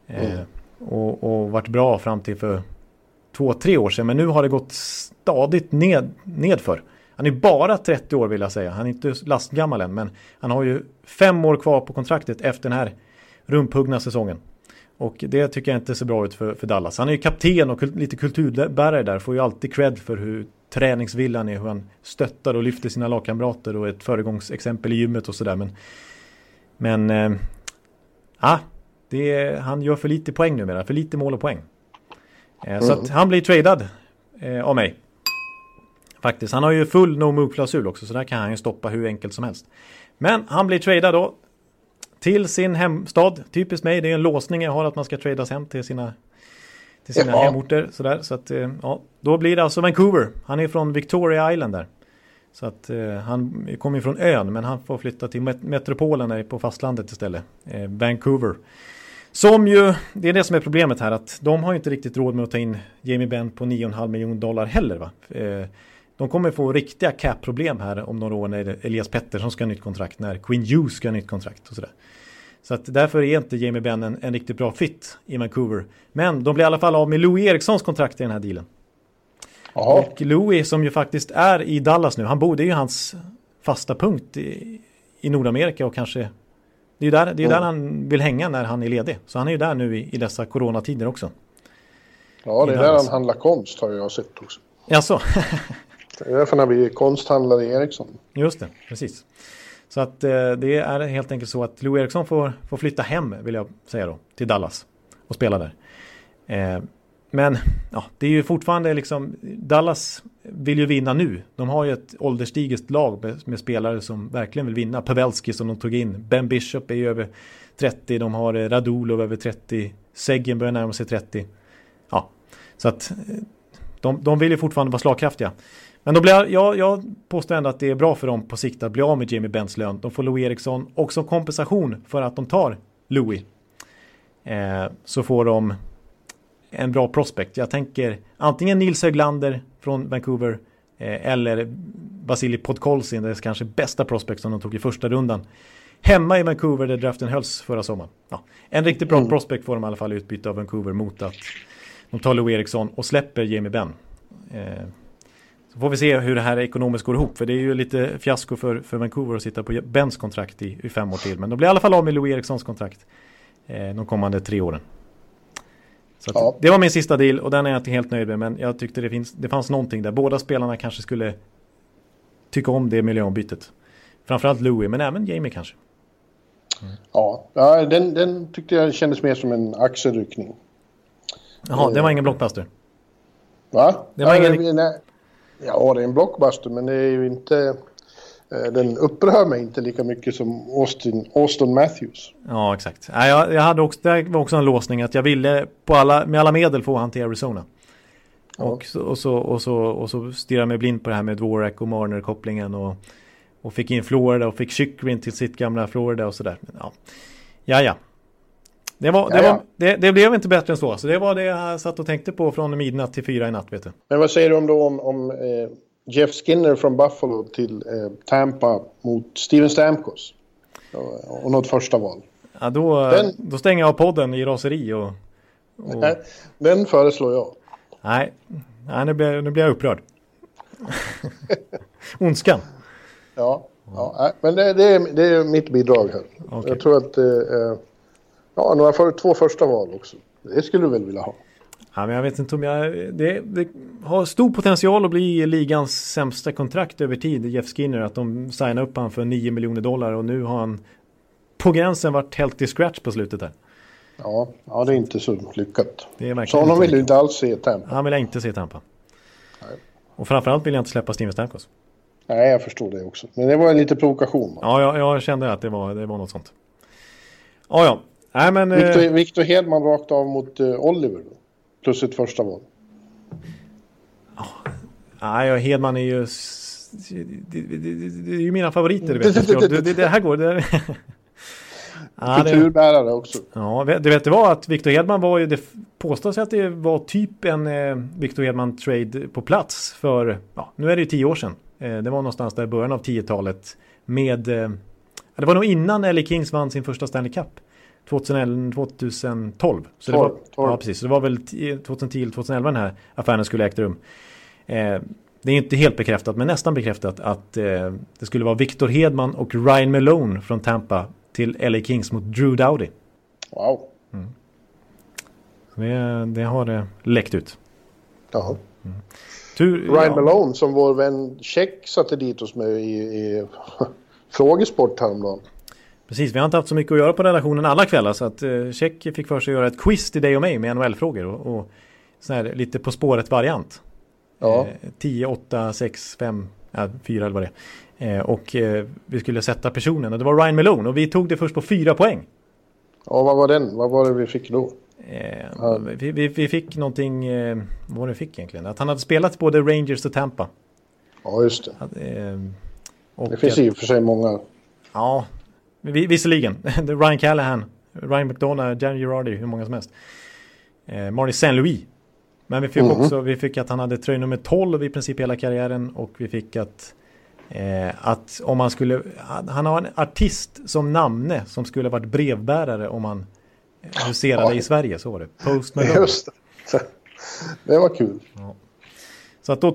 Mm och, och varit bra fram till för två, tre år sedan. Men nu har det gått stadigt ned, nedför. Han är bara 30 år vill jag säga. Han är inte lastgammal än. Men han har ju fem år kvar på kontraktet efter den här rumphuggna säsongen. Och det tycker jag inte ser bra ut för, för Dallas. Han är ju kapten och lite kulturbärare där. Får ju alltid cred för hur träningsvillan är. Hur han stöttar och lyfter sina lagkamrater och är ett föregångsexempel i gymmet och sådär. Men, men eh, ah, det han gör för lite poäng numera. För lite mål och poäng. Mm. Så att han blir tradad eh, av mig. Faktiskt. Han har ju full no move-klausul också. Så där kan han ju stoppa hur enkelt som helst. Men han blir tradad då. Till sin hemstad. Typiskt mig. Det är en låsning jag har att man ska tradas hem till sina till sina ja. hemorter. Sådär. Så att, eh, ja, då blir det alltså Vancouver. Han är från Victoria Island där. Så att eh, han kommer från ön men han får flytta till met metropolen på fastlandet istället. Eh, Vancouver. Som ju, det är det som är problemet här att de har ju inte riktigt råd med att ta in Jamie Benn på 9,5 miljoner dollar heller va. Eh, de kommer få riktiga cap-problem här om några år när Elias Pettersson ska ha nytt kontrakt, när Quinn Hughes ska ha nytt kontrakt och sådär. Så att därför är inte Jamie Benn en, en, riktigt bra fit i Vancouver. Men de blir i alla fall av med Louis Erikssons kontrakt i den här dealen. Aha. Och Louis som ju faktiskt är i Dallas nu, han borde ju hans fasta punkt i, i Nordamerika och kanske det är ju där, det är mm. där han vill hänga när han är ledig. Så han är ju där nu i, i dessa coronatider också. Ja, det är där han handlar konst har jag sett också. Jaså? det är därför han blir konsthandlare i Ericsson. Just det, precis. Så att eh, det är helt enkelt så att Lou Eriksson får, får flytta hem, vill jag säga då, till Dallas och spela där. Eh, men ja, det är ju fortfarande liksom Dallas vill ju vinna nu. De har ju ett ålderstiget lag med, med spelare som verkligen vill vinna. Pavelski som de tog in. Ben Bishop är ju över 30. De har eh, Radulov över 30. Seggen börjar närma sig 30. Ja, så att eh, de, de vill ju fortfarande vara slagkraftiga. Men då blir jag, jag påstår ändå att det är bra för dem på sikt att bli av med Jamie Bens lön. De får Louis Eriksson och som kompensation för att de tar Louis. Eh, så får de en bra prospect. Jag tänker antingen Nils Höglander från Vancouver eh, eller Vasili Podkolzin, det är kanske bästa prospect som de tog i första rundan. Hemma i Vancouver där draften hölls förra sommaren. Ja, en riktigt bra mm. prospect får de i alla fall utbyte av Vancouver mot att de tar Lou Eriksson och släpper Jamie Benn. Eh, så får vi se hur det här ekonomiskt går ihop. För det är ju lite fiasko för, för Vancouver att sitta på Bens kontrakt i, i fem år till. Men de blir i alla fall av med Lou Erikssons kontrakt eh, de kommande tre åren. Ja. Det var min sista deal och den är jag inte helt nöjd med. Men jag tyckte det, finns, det fanns någonting där. Båda spelarna kanske skulle tycka om det miljöombytet. Framförallt Louis, men även Jamie kanske. Ja, ja den, den tyckte jag kändes mer som en axelryckning. Jaha, det var ingen blockbuster. Va? Det var ja, ingen- nej. Ja, det är en blockbuster, men det är ju inte... eh, Den upprör mig inte lika mycket som Austin, Austin Matthews. Ja, exakt. Ja, jag, jag hade också, det var också en låsning att jag ville på alla, med alla medel få han till Arizona. Ja. Och, så, och, så, och, så, och så stirrade jag mig blind på det här med Dvorak och Marner-kopplingen och, och fick in Florida och fick Chychrun till sitt gamla Florida och sådär. Ja, ja. ja. Det, var, det, var, det, det blev inte bättre än så. Så det var det jag satt och tänkte på från midnatt till fyra i natt, vet du. Men vad säger du om då om, om eh, Jeff Skinner från Buffalo till eh, Tampa mot Steven Stamkos? Och, något första val. Ja, då, Den- då stänger jag podden i raseri och... och Nej, Den föreslår jag. nej, nej nu, blir, nu blir jag upprörd. Ondskan. Ja, ja men det, det, är, det är mitt bidrag här. Okej. Jag tror att... Eh, ja, några för, två första val också. Det skulle du väl vilja ha? Ja, men jag vet inte om jag... Det, det har stor potential att bli ligans sämsta kontrakt över tid, Jeff Skinner. Att de signar upp han för 9 miljoner dollar och nu har han på gränsen varit helt i scratch på slutet där. Ja, ja det är inte så lyckat. Det är verkligen Så honom vill du inte alls se i Tampa. Han vill jag inte se i Tampa. Nej. Och framförallt vill jag inte släppa Steven Stamkos. Nej, jag förstår det också. Men det var en liten provokation. va? Ja, jag, jag kände att det var, det var något sånt. Ja, ja. Nej, men... Victor, Eh, Victor Hedman rakt av mot eh, Oliver då. Plus ett första val. nej, ja, Hedman är ju... Det, det, det, det är ju mina favoriter, vet. Det, här går... Det, ja, Kulturbärare också. Ja, du vet det var att Victor Hedman var ju, det påstås att det var typ en eh, Victor Hedman trade på plats för, ja, nu är det ju tio år sedan. Eh, det var någonstans där i början av 10-talet med, eh, det var nog innan LA Kings vann sin första Stanley Cup. 2011, 2012. Så det var, 12, 12. Ja, precis. Så det var väl 2010-2011 den här affären skulle ägt rum. Eh, det är inte helt bekräftat, men nästan bekräftat att eh, det skulle vara Victor Hedman och Ryan Malone från Tampa till LA Kings mot Drew Dowdy. Wow. Det, det har det läckt ut. Jaha. Tur, Ryan ja. Malone som vår vän Check satte dit oss med i, i frågesport häromdagen. Precis, vi har inte haft så mycket att göra på redaktionen alla kvällar så att eh, Check fick för sig att göra ett quiz till dig och mig med NHL-frågor och, och här, lite På spåret-variant. Ja. Eh, 10, 8, 6, 5, ja, 4 eller vad det är. Eh, och eh, vi skulle sätta personen och det var Ryan Malone och vi tog det först på 4 poäng. ja, vad var den? Vad var det vi fick då? Eh, Ja. vi, vi, vi fick någonting, eh, vad var det vi fick egentligen? Att han hade spelat både Rangers och Tampa. Ja, just det. Att, eh, Det finns i och för sig många. Ja, visserligen. Ryan Callahan, Ryan McDonough, Jan Girardi, hur många som helst. Eh, Marty St. Louis. Men vi fick Mhm. också, vi fick att han hade tröj nummer 12 i princip hela karriären och vi fick att eh, att om man skulle, han har en artist som namne som skulle varit brevbärare om han huserade Ja. i Sverige, så var det. Post Malone. Just det. Det var kul. Så att då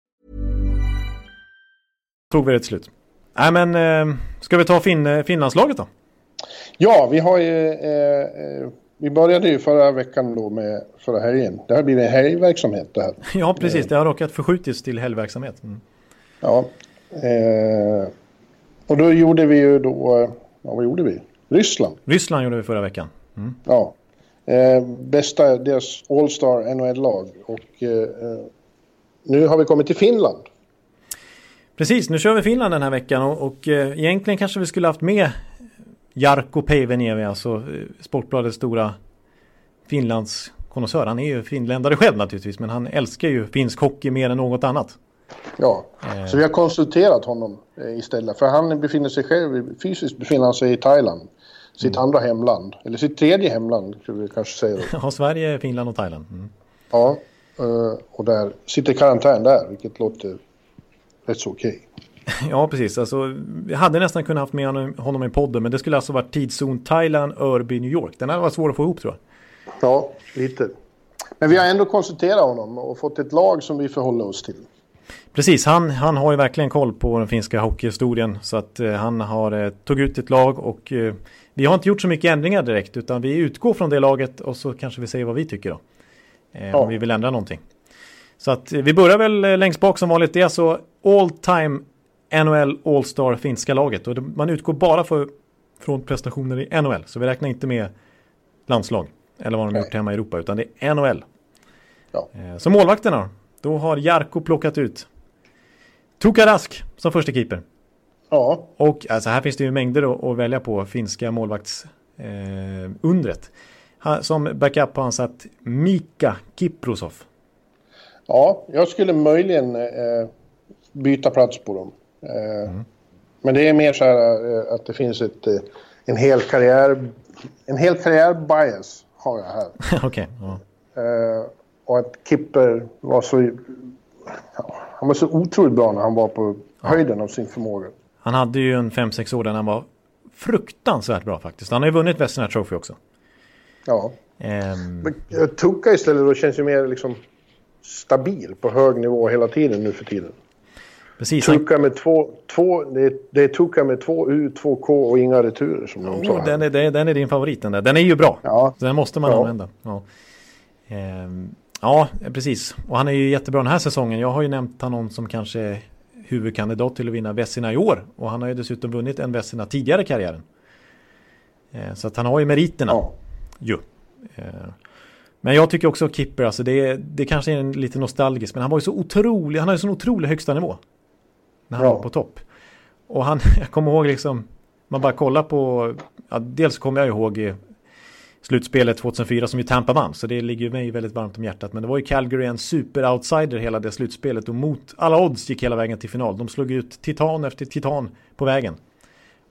Tog vi det till slut. Nej men, eh, ska vi ta fin, Finlandslaget då? Ja, vi har ju... Eh, eh, vi började ju förra veckan då med förra helgen. Det har blivit en helgverksamhet det här. Ja, precis. Det har råkat förskjutits till helgverksamhet. Mm. Ja. Eh, och då gjorde vi ju då... eh, Ja, vad gjorde vi? Ryssland. Ryssland gjorde vi förra veckan. Mm. Ja. Eh, bästa, deras All-Star NHL-lag. Och eh, eh, nu har vi kommit till Finland. Precis, nu kör vi Finland den här veckan och, och eh, egentligen kanske vi skulle haft med Jarkko Päivänievi, alltså eh, Sportbladets stora Finlands konnässör. Han är ju finländare själv naturligtvis, men han älskar ju finsk hockey mer än något annat. Ja, Eh. så vi har konsulterat honom eh, istället. För han befinner sig själv, fysiskt befinner han sig i Thailand. sitt andra hemland. Eller sitt tredje hemland, skulle vi kanske säga då. Ja, Sverige, Finland och Thailand. Mm. Ja, eh, och där sitter karantän där, vilket låter rätt så okej. Ja, precis. Alltså, vi hade nästan kunnat haft med honom- i podden, men det skulle alltså varit tidszon Thailand, Örby, New York. Den här var svår att få ihop tror jag. Ja, lite. Men vi har ändå konsulterat honom och fått ett lag som vi förhåller oss till. Precis, han, han har ju verkligen koll på den finska hockeyhistorien. Så att eh, han har eh, tagit ut ett lag och eh, vi har inte gjort så mycket ändringar direkt. Utan vi utgår från det laget och så kanske vi säger vad vi tycker då. Eh, Ja. Om vi vill ändra någonting. Så att vi börjar väl eh, längst bak som vanligt. Det är alltså all time NHL All-Star finska laget. Och man utgår bara för, från prestationer i NHL. Så vi räknar inte med landslag. Eller vad de har Nej. gjort hemma i Europa. Utan det är NHL. Ja. Eh, Så målvakterna då? Har Jarko plockat ut Tuka Rask som första keeper. Ja, Och alltså här finns det ju mängder att, välja på finska målvakts eh, Som backup har han satt Mika Kiprosov. Ja jag skulle möjligen eh, byta plats på dem. Eh, Men det är mer så här eh, att det finns ett, eh, en hel karriär... En hel karriär-bias har jag här. Okej. ja. Eh, och att Kipper var så... Ja, han var så otroligt bra när han var på höjden av sin förmåga. Han hade ju en 5-6 år där han var fruktansvärt bra faktiskt. Han har ju vunnit Vesina Trophy också. Ja. Ehm, Men eh, Tuka istället då känns ju mer liksom stabil på hög nivå hela tiden nu för tiden. precis. Tuka med två... två det, är, det är Tuka med två U, två K och inga returer som de sa. oh, här. den, är, den är din favorit den där. Den är ju bra. Ja. Så den måste man Ja. använda. Ja. Ehm, ja, precis. Och han är ju jättebra den här säsongen. Jag har ju nämnt honom som kanske huvudkandidat till att vinna Vessina i år. Och han har ju dessutom vunnit en Vessina tidigare i karriären. Ehm, så att han har ju meriterna. Ja. Ju. Ehm, men jag tycker också Kipper, alltså det, det kanske är en lite nostalgiskt. Men han var ju så otrolig, han har ju så otrolig högsta nivå. När han Ja. var på topp. Och han, jag kommer ihåg liksom, man bara kollar på, ja, dels kommer jag ihåg slutspelet 2004 som ju Tampa vann. Så det ligger ju mig väldigt varmt om hjärtat. Men det var ju Calgary en super-outsider hela det slutspelet. Och mot alla odds gick hela vägen till final. De slog ut titan efter titan på vägen.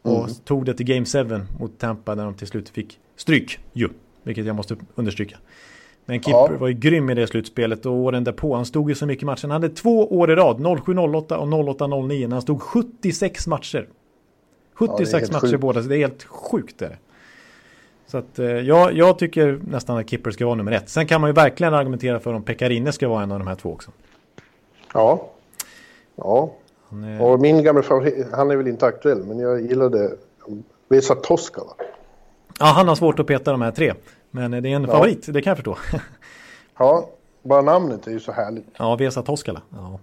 Och tog det till Game 7 mot Tampa där de till slut fick stryk. Ju, vilket jag måste understryka. Men Kipper Ja. var ju grym i det slutspelet och åren därpå. Han stod ju så mycket matcher. Han hade två år i rad, 07-08 och 08-09. När han stod 76 matcher. 76 helt matcher sjukt. båda, så det är helt sjukt. Det är det. Så att eh, jag, jag tycker nästan att Kipper ska vara nummer ett. Sen kan man ju verkligen argumentera för om Pekarinne ska vara en av de här två också. Ja. Ja. Är, Och min gamla favorit, han är väl inte aktuell, men jag gillade Vesa Toskala. ja, han har svårt att peta de här tre. Men det är en Ja. favorit, det kan jag förstå. Ja, bara namnet är ju så härligt. ja, Vesa Toskala. Ja.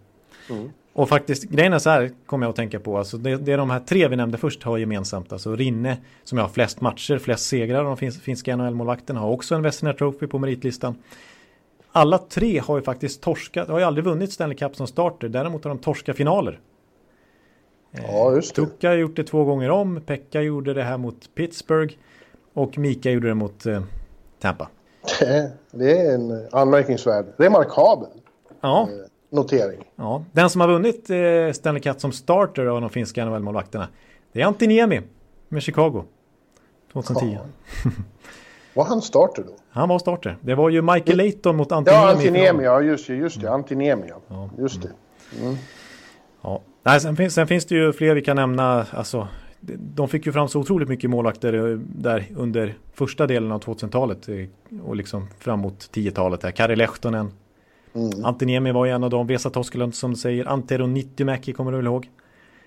Mm. Och faktiskt, grejen är så här, kommer jag att tänka på. Alltså det, det är de här tre vi nämnde först har gemensamt. Alltså Rinne, som har flest matcher, flest segrar. De finska NHL-målvakterna har också en Western Trophy på meritlistan. Alla tre har ju faktiskt torskat, har ju aldrig vunnit Stanley Cup som starter. Däremot har de torskat finaler. Ja, just det. Tuka har gjort det två gånger om. Pekka gjorde det här mot Pittsburgh. Och Mika gjorde det mot eh, Tampa. Det är en anmärkningsvärd, remarkabel Ja, eh, notering. ja. Den som har vunnit eh, Stanley Cup som starter av de finska NHL-målvakterna. Det är Antiniemi med Chicago. 2010. Ja. Var han starter då? Han var starter. Det var ju Michael Layton mot Antiniemi. Ja. Antiniemi, ja just det, just det, Antiniemi, ja. Just det. Ja. Nej, sen, finns, sen finns det ju fler vi kan nämna. Alltså, de- fick ju fram så otroligt mycket målvakter eh, där under första delen av 2000-talet eh, och liksom framåt 10-talet. här. Kari Lehtonen. Mm. Antiniemi var ju en av dem. Vesa Toskelund som säger. Antero Nittymäki kommer du väl ihåg?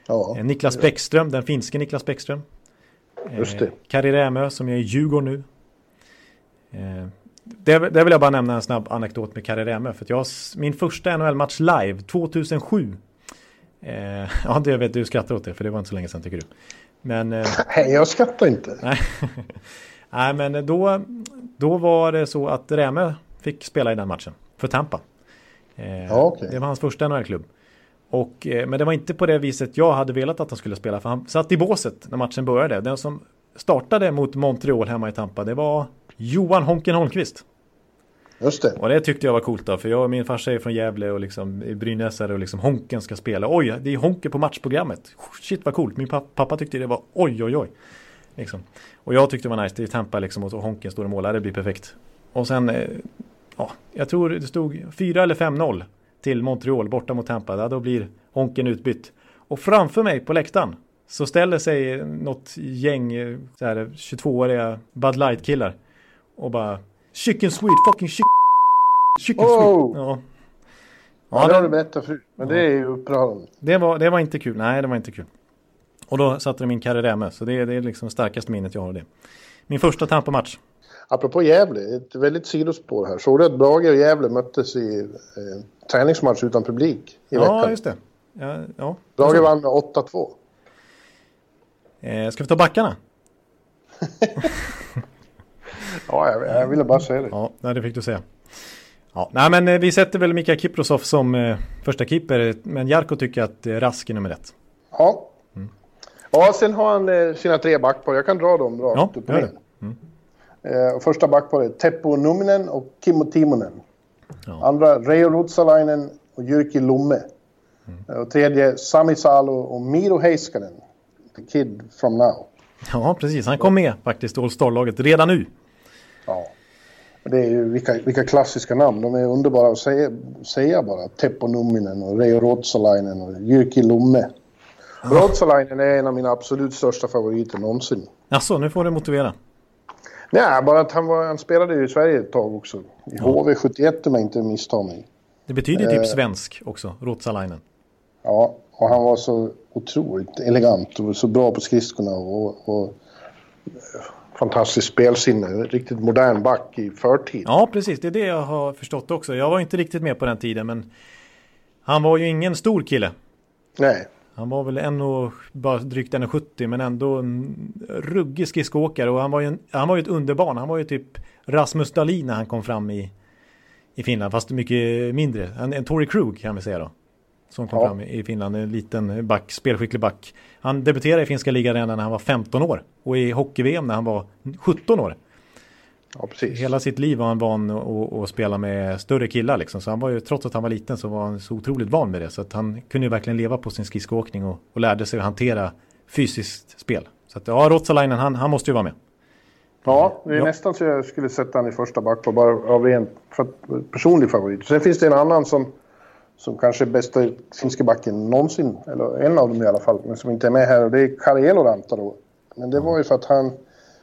Ja, Eh, Niklas Bäckström, den finske Niklas Bäckström. Just det. Kari Rämö som är i Djurgården nu. Det, det vill jag bara nämna en snabb anekdot med Kari Rämö. För att jag, min första NHL-match live 2007. Eh, ja, det vet du skrattar åt det för det var inte så länge sedan tycker du. Men, eh, Nej, jag skrattar inte. nej. nej, men då, då var det så att Rämö fick spela i den matchen för Tampa. Eh, Ja, okej. Det var hans första NHL-klubb. Och, men det var inte på det viset jag hade velat att han skulle spela. För han satt i båset när matchen började. Den som startade mot Montreal hemma i Tampa, det var Johan Honken Holmqvist. Just det. Och det tyckte jag var coolt då. För jag och min farsa är från Gävle och liksom Brynäsare och liksom Honken ska spela. Oj, det är Honken på matchprogrammet. Shit vad coolt. Min pappa, tyckte det var oj, oj, oj. Liksom. Och jag tyckte det var nice, det är Tampa liksom och Honken står i mål, det blir perfekt. Och sen, eh, ja, jag tror det stod 4 eller 5-0 till Montreal borta mot Tampa. Ja, då blir Honken utbytt. Och framför mig på läktaren så ställer sig något gäng eh, 22-åriga Bud Light-killar och bara Chicken sweet, fucking chicken, chicken Oh! sweet. Ja. Ja, det har du berättat förut. Men det är ju upprörande. Det var, det var inte kul. Nej, det var inte kul. Och då satte de in Karre Så det, det är liksom starkaste minnet jag har av det. Min första Tampa-match. Apropå Gävle, ett väldigt sidospår här. Såg du att Brage och Gävle möttes i eh, träningsmatch utan publik i Ja, veckan? just det. Ja, ja. Brage vann med 8-2. Eh, ska vi ta backarna? Ja, jag, jag ville bara säga det. Ja, det fick du säga. Ja, nej, men eh, vi sätter väl Mika Kiprosov som eh, första keeper. Men Jarko tycker att eh, Rask är nummer ett. Ja. Ja, sen har han eh, sina tre backpar. Jag kan dra dem rakt Ja, upp och ner. det. Eh, och första backpar är Teppo Numminen och Kimmo Timonen. Ja. Andra Reijo Ruotsalainen och Jyrki Lomme. Mm. Och tredje Sami Salo och Miro Heiskanen. The Kid from Now. Ja, precis. Han kom med faktiskt i All Star-laget redan nu. Ja. Det är ju vilka, vilka klassiska namn. De är underbara att säga, säga bara. Teppo Numminen och Reijo Ruotsalainen och Jyrki Lomme. Ruotsalainen är en av mina absolut största favoriter någonsin. Alltså, nu får du motivera. Nej, bara att han, var, han spelade ju i Sverige ett tag också. I HV71 om jag inte misstar mig. Det betyder typ Eh. svensk också, Ruotsalainen. Ja, och han var så otroligt elegant och så bra på skridskorna och, och fantastiskt spelsinne. Riktigt modern back i förtid. Ja, precis. Det är det jag har förstått också. Jag var inte riktigt med på den tiden, men han var ju ingen stor kille. Nej, Han var väl en och, bara drygt 1,70 men ändå en ruggig skridskoåkare och han var ju, en, han var ju ett underbarn. Han var ju typ Rasmus Dahlin när han kom fram i, i Finland, fast mycket mindre. En, en Tory Krug kan vi säga då. Som kom Ja. fram i, Finland, en liten back, spelskicklig back. Han debuterade i finska ligan redan när han var 15 år och i hockey-VM när han var 17 år. ja precis. Hela sitt liv var han van att, spela med större killar liksom. Så han var ju, trots att han var liten så var han så otroligt van med det. Så att han kunde ju verkligen leva på sin skridskoåkning och, och lärde sig att hantera fysiskt spel. Så att ja, Rotsalainen han, han måste ju vara med. Ja, det är Ja. nästan så jag skulle sätta han i första backpar bara av rent personlig favorit. Sen finns det en annan som, som kanske är bästa finska backen någonsin. Eller en av dem i alla fall, men som inte är med här. Och det är Kari Eloranta då. Men det var ju för att han,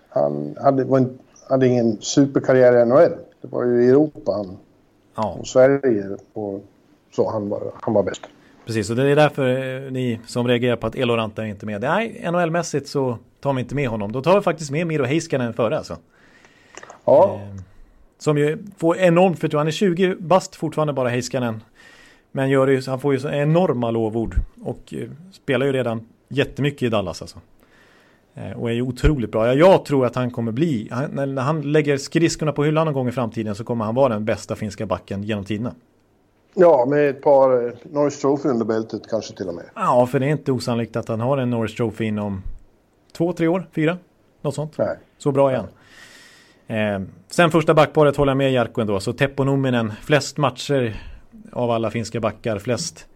han hade, var en, hade ingen superkarriär i NHL. Det var ju i Europa han, Ja, och Sverige och så han var, han var bäst. precis. Och det är därför eh, ni som reagerar på att Eloranta är inte med. Nej, NHL-mässigt så tar vi inte med honom. Då tar vi faktiskt med Miro Heiskanen före alltså. Ja, Eh, Som ju får enormt förtroende. Han är 20 bast fortfarande bara Heiskanen. Men gör ju- han får ju så enorma lovord. Och eh, spelar ju redan jättemycket i Dallas alltså. Eh, Och är ju otroligt bra. Ja, Jag tror att han kommer bli, han, när han lägger skridskorna på hyllan någon gång i framtiden så kommer han vara den bästa finska backen genom tiderna. ja med ett par eh, Norris Trophy under bältet kanske till och med. Ja, för det är inte osannolikt att han har en Norris Trophy inom två, tre år, fyra, något sånt. Nej. Så bra igen. Eh, sen första backparet håller jag med Jarkko ändå. Så Teppo Numminen, flest matcher av alla finska backar. Flest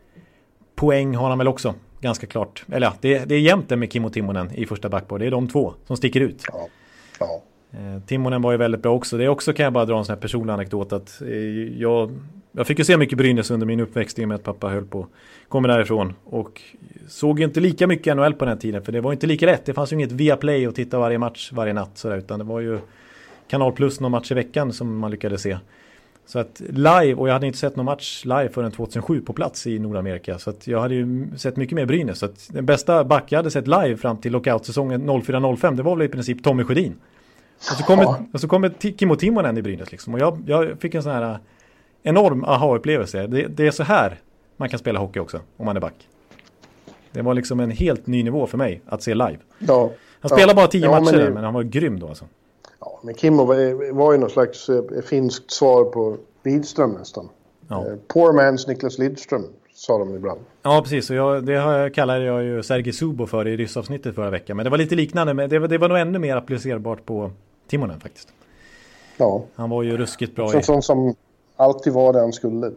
poäng har han väl också. Ganska klart. Eller ja, det, det är jämnt där med Kimmo Timonen i första backpar. Det är de två som sticker ut. Ja. ja. Eh, Timonen var ju väldigt bra också. Det är också kan jag bara dra en sån här personlig anekdot att eh, jag, jag fick ju se mycket Brynäs under min uppväxt i och med att pappa höll på kommer därifrån och såg ju inte lika mycket NHL på den tiden för det var inte lika lätt. Det fanns ju inget via play och titta varje match varje natt sådär, utan det var ju Kanal Plus någon match i veckan som man lyckades se. Så att live, och jag hade inte sett någon match live förrän 2007 på plats i Nordamerika. Så att jag hade ju sett mycket mer Brynäs. Så att den bästa back jag hade sett live fram till lockout-säsongen 04-05 det var väl i princip Tommy Sjödin. Och så kommer, Ja. och så kommer Kimmo Timonen i Brynäs liksom. Och jag, jag fick en sån här äh, enorm aha-upplevelse. Det, det är så här man kan spela hockey också, om man är back. Det var liksom en helt ny nivå för mig att se live. ja. Han spelade Ja. bara tio Ja, matcher, men men, det- men han var grym då alltså. Men Kimmo var, var ju någon slags eh, finskt svar på Lidström nästan. Ja. Eh, poor man's Niklas Lidström, sa de ibland. Ja, precis. Och jag, det kallade jag ju Sergej Zubo för i ryssavsnittet förra veckan. Men det var lite liknande, men det, var- det var nog ännu mer applicerbart på Timonen faktiskt. Ja, Han var ju ruskigt bra så, i... sån som alltid var det han skulle.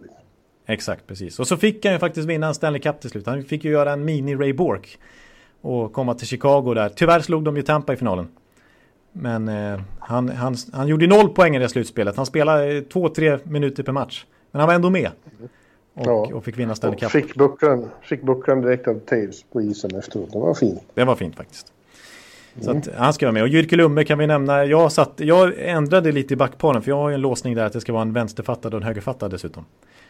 Exakt, precis. Och så fick han ju faktiskt vinna en Stanley Cup till slut. Han fick ju göra en mini Ray Bork. och komma till Chicago där. Tyvärr slog de ju Tampa i finalen. Men eh, han, han, han gjorde noll poäng i det slutspelet. Han spelade två, tre minuter per match. Men han var ändå med. Och, ja. och fick vinna Stanley Cup. Fick bucklan, fick bucklan direkt av Taves på isen efteråt. Det var fint. Det var fint faktiskt. Så att han ska vara med. Och Jyrke Lumme kan vi nämna. Jag, satt, jag ändrade lite i backparen för jag har ju en låsning där att det ska vara en vänsterfattad och en högerfattad dessutom.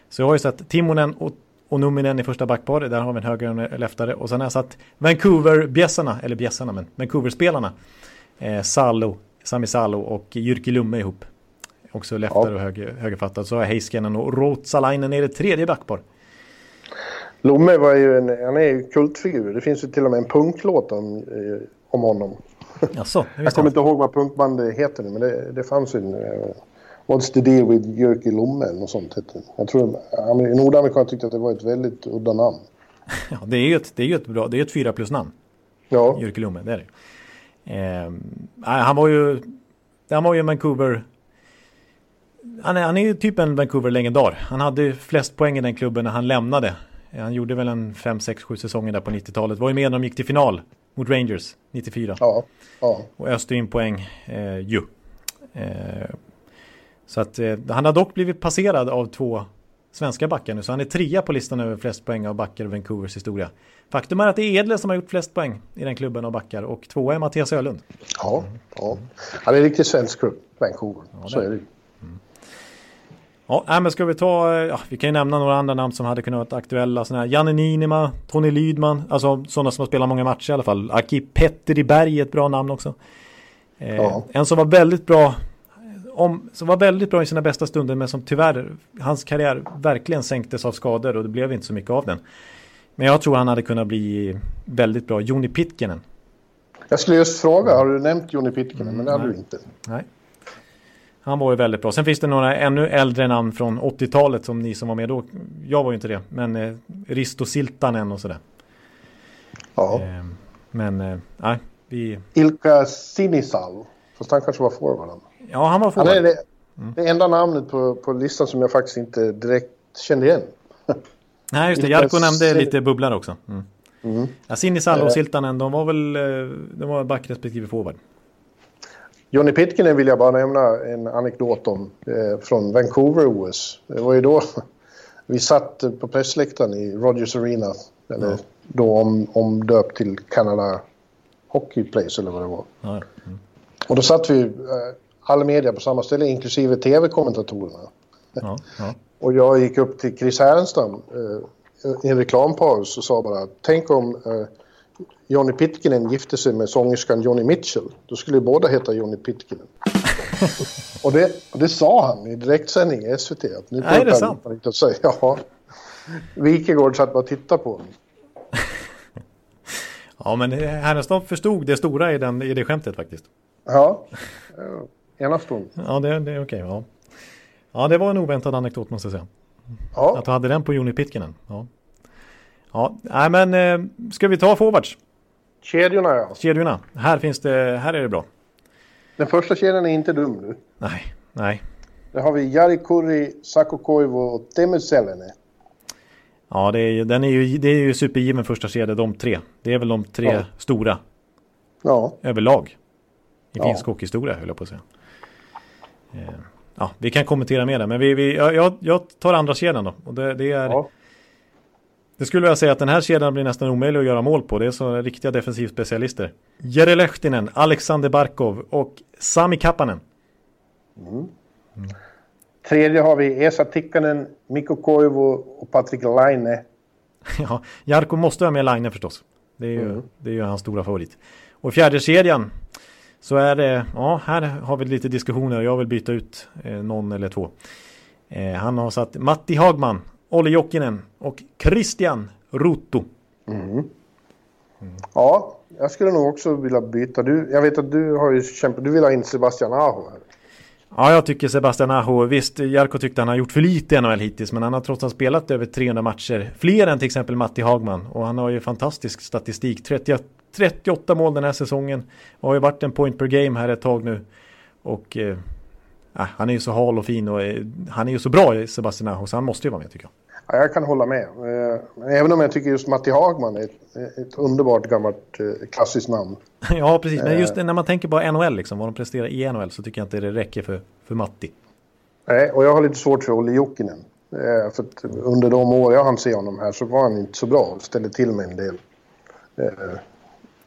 Så jag har ju satt Timonen och, och Numinen i första backparet. Där har vi en höger och en leftare. Och sen har jag satt Vancouver-bjässarna, eller bjässarna men Vancouver-spelarna. Eh, Salo, Sami Salo och Jyrki Lumme ihop. Också leftare ja. och höger, högerfattad. Så har jag Heiskanen och Rotsalainen i det tredje backpar. Lomme var ju en, han är ju kultfigur. Det finns ju till och med en punklåt om, eh, om honom. Jaså, jag kommer inte ihåg vad punkbandet heter nu, men det, det fanns ju en... Uh, What's the deal with Jyrki Lomme och sånt hette Jag tror Nordamerikaner tyckte att det var ett väldigt udda namn. Ja, det är ju ett, det är ett, bra, det är ett fyra plus namn. Ja. Jyrki Lomme, det är det. Eh, han var ju... Han var ju Vancouver... Han är, han är ju typ en Vancouver-legendar. Han hade flest poäng i den klubben när han lämnade. Han gjorde väl en 5, 6, 7 säsonger där på 90-talet. Var ju med när de gick till final mot Rangers 94. Ja. ja. Och öste in poäng eh, ju. Eh, så att eh, han har dock blivit passerad av två svenska backar nu. Så han är trea på listan över flest poäng av backar i Vancouvers historia. Faktum är att det är Edle som har gjort flest poäng i den klubben av backar och tvåa är Mattias Ölund. Ja, ja. han är en riktigt svensk klubb, Vancouver. Ja, så är det mm. Ja, men ska vi ta, ja, vi kan ju nämna några andra namn som hade kunnat vara aktuella. Såna här Janne Niinima, Tony Lydman, alltså sådana som har spelat många matcher i alla fall. Aki Petteri är ett bra namn också. Eh, ja. En som var väldigt bra, om, som var väldigt bra i sina bästa stunder men som tyvärr, hans karriär verkligen sänktes av skador och det blev inte så mycket av den. Men jag tror han hade kunnat bli väldigt bra. Joni Pitkinen. Jag skulle just fråga, har du nämnt Joni Pitkinen? Mm, men det hade du inte. Nej. Han var ju väldigt bra. Sen finns det några ännu äldre namn från 80-talet som ni som var med då. Jag var ju inte det. Men eh, Risto Siltanen och sådär. Ja. Eh, men eh, nej, vi... Ilka Sinisal. Fast han kanske var forward. Ja, han var forward. Han är det, mm. det enda namnet på, på listan som jag faktiskt inte direkt kände igen. Nej, just det. Jarko nämnde lite bubblare också. Mm. Mm. Ja, Sinisalo och eh. Siltanen, de var väl eh, de var back respektive forward. Johnny Pitkinen vill jag bara nämna en anekdot om eh, från Vancouver-OS. Det var ju då vi satt på pressläktaren i Rogers Arena, eller ja. då om, omdöpt till Canada Hockey Place eller vad det var. Ja. Mm. Och då satt vi, eh, all media på samma ställe, inklusive tv-kommentatorerna. Ja. Och jag gick upp till Chris Härenstam eh, i en reklampaus och sa bara, tänk om eh, Johnny Pitkinen gifte sig med sångerskan Johnny Mitchell. Då skulle ju båda heta Johnny Pitkinen. och, det, och det sa han i direktsändning i SVT. Att nu Nej, är det sant? Inte att säga. Ja. Wikegård satt bara och tittade på honom. ja, men Härnestam förstod det stora i, den, i det skämtet faktiskt. Ja, enastående. Ja, det, det är okej. Okay, ja. ja, det var en oväntad anekdot måste jag säga. Ja. Att du hade den på Johnny Pitkinen. Ja. Ja, nej men eh, ska vi ta forwards? Kedjorna ja. Kedjorna. Här finns det, här är det bra. Den första kedjan är inte dum nu. Nej, nej. Där har vi Jari Kurri, Sako Koivu och Teemu Selene. Ja, det är, den är ju, det är ju supergiven första kedja, de tre. Det är väl de tre ja. stora. Ja. Överlag. I ja. finsk hockeyhistoria höll jag på att säga. Eh, ja, vi kan kommentera mer där, men vi, vi, jag, jag tar andra kedjan då. Och det, det är... Ja. Det skulle jag säga att den här kedjan blir nästan omöjlig att göra mål på. Det är så riktiga defensivspecialister. Jere Lehtinen, Alexander Barkov och Sami Kappanen. Mm. Mm. Tredje har vi Esa Tikkanen, Mikko Koivu och Patrik Laine. ja, Jarko måste ha med Laine förstås. Det är ju, mm. det är ju hans stora favorit. Och fjärde kedjan så är det, ja här har vi lite diskussioner. Jag vill byta ut eh, någon eller två. Eh, han har satt Matti Hagman, Olli Jokinen och Christian Rutto. Mm. Mm. Ja, jag skulle nog också vilja byta. Du, jag vet att du har ju kämpat, du vill ha in Sebastian Aho här. Ja, jag tycker Sebastian Aho, visst, Jarko tyckte han har gjort för lite i NHL hittills, men han har trots allt spelat över 300 matcher, fler än till exempel Matti Hagman, och han har ju fantastisk statistik, 30, 38 mål den här säsongen, och har ju varit en point per game här ett tag nu, och eh, han är ju så hal och fin och eh, han är ju så bra Sebastian Aho, så han måste ju vara med tycker jag. Ja, jag kan hålla med. Eh, även om jag tycker just Matti Hagman är ett, ett underbart gammalt eh, klassiskt namn. ja, precis. Men just när man tänker på NHL, liksom, vad de presterar i NHL, så tycker jag inte det räcker för, för Matti. Nej, och jag har lite svårt för Olle Jokinen. För under de år jag hann se honom här så var han inte så bra och ställde till med en del.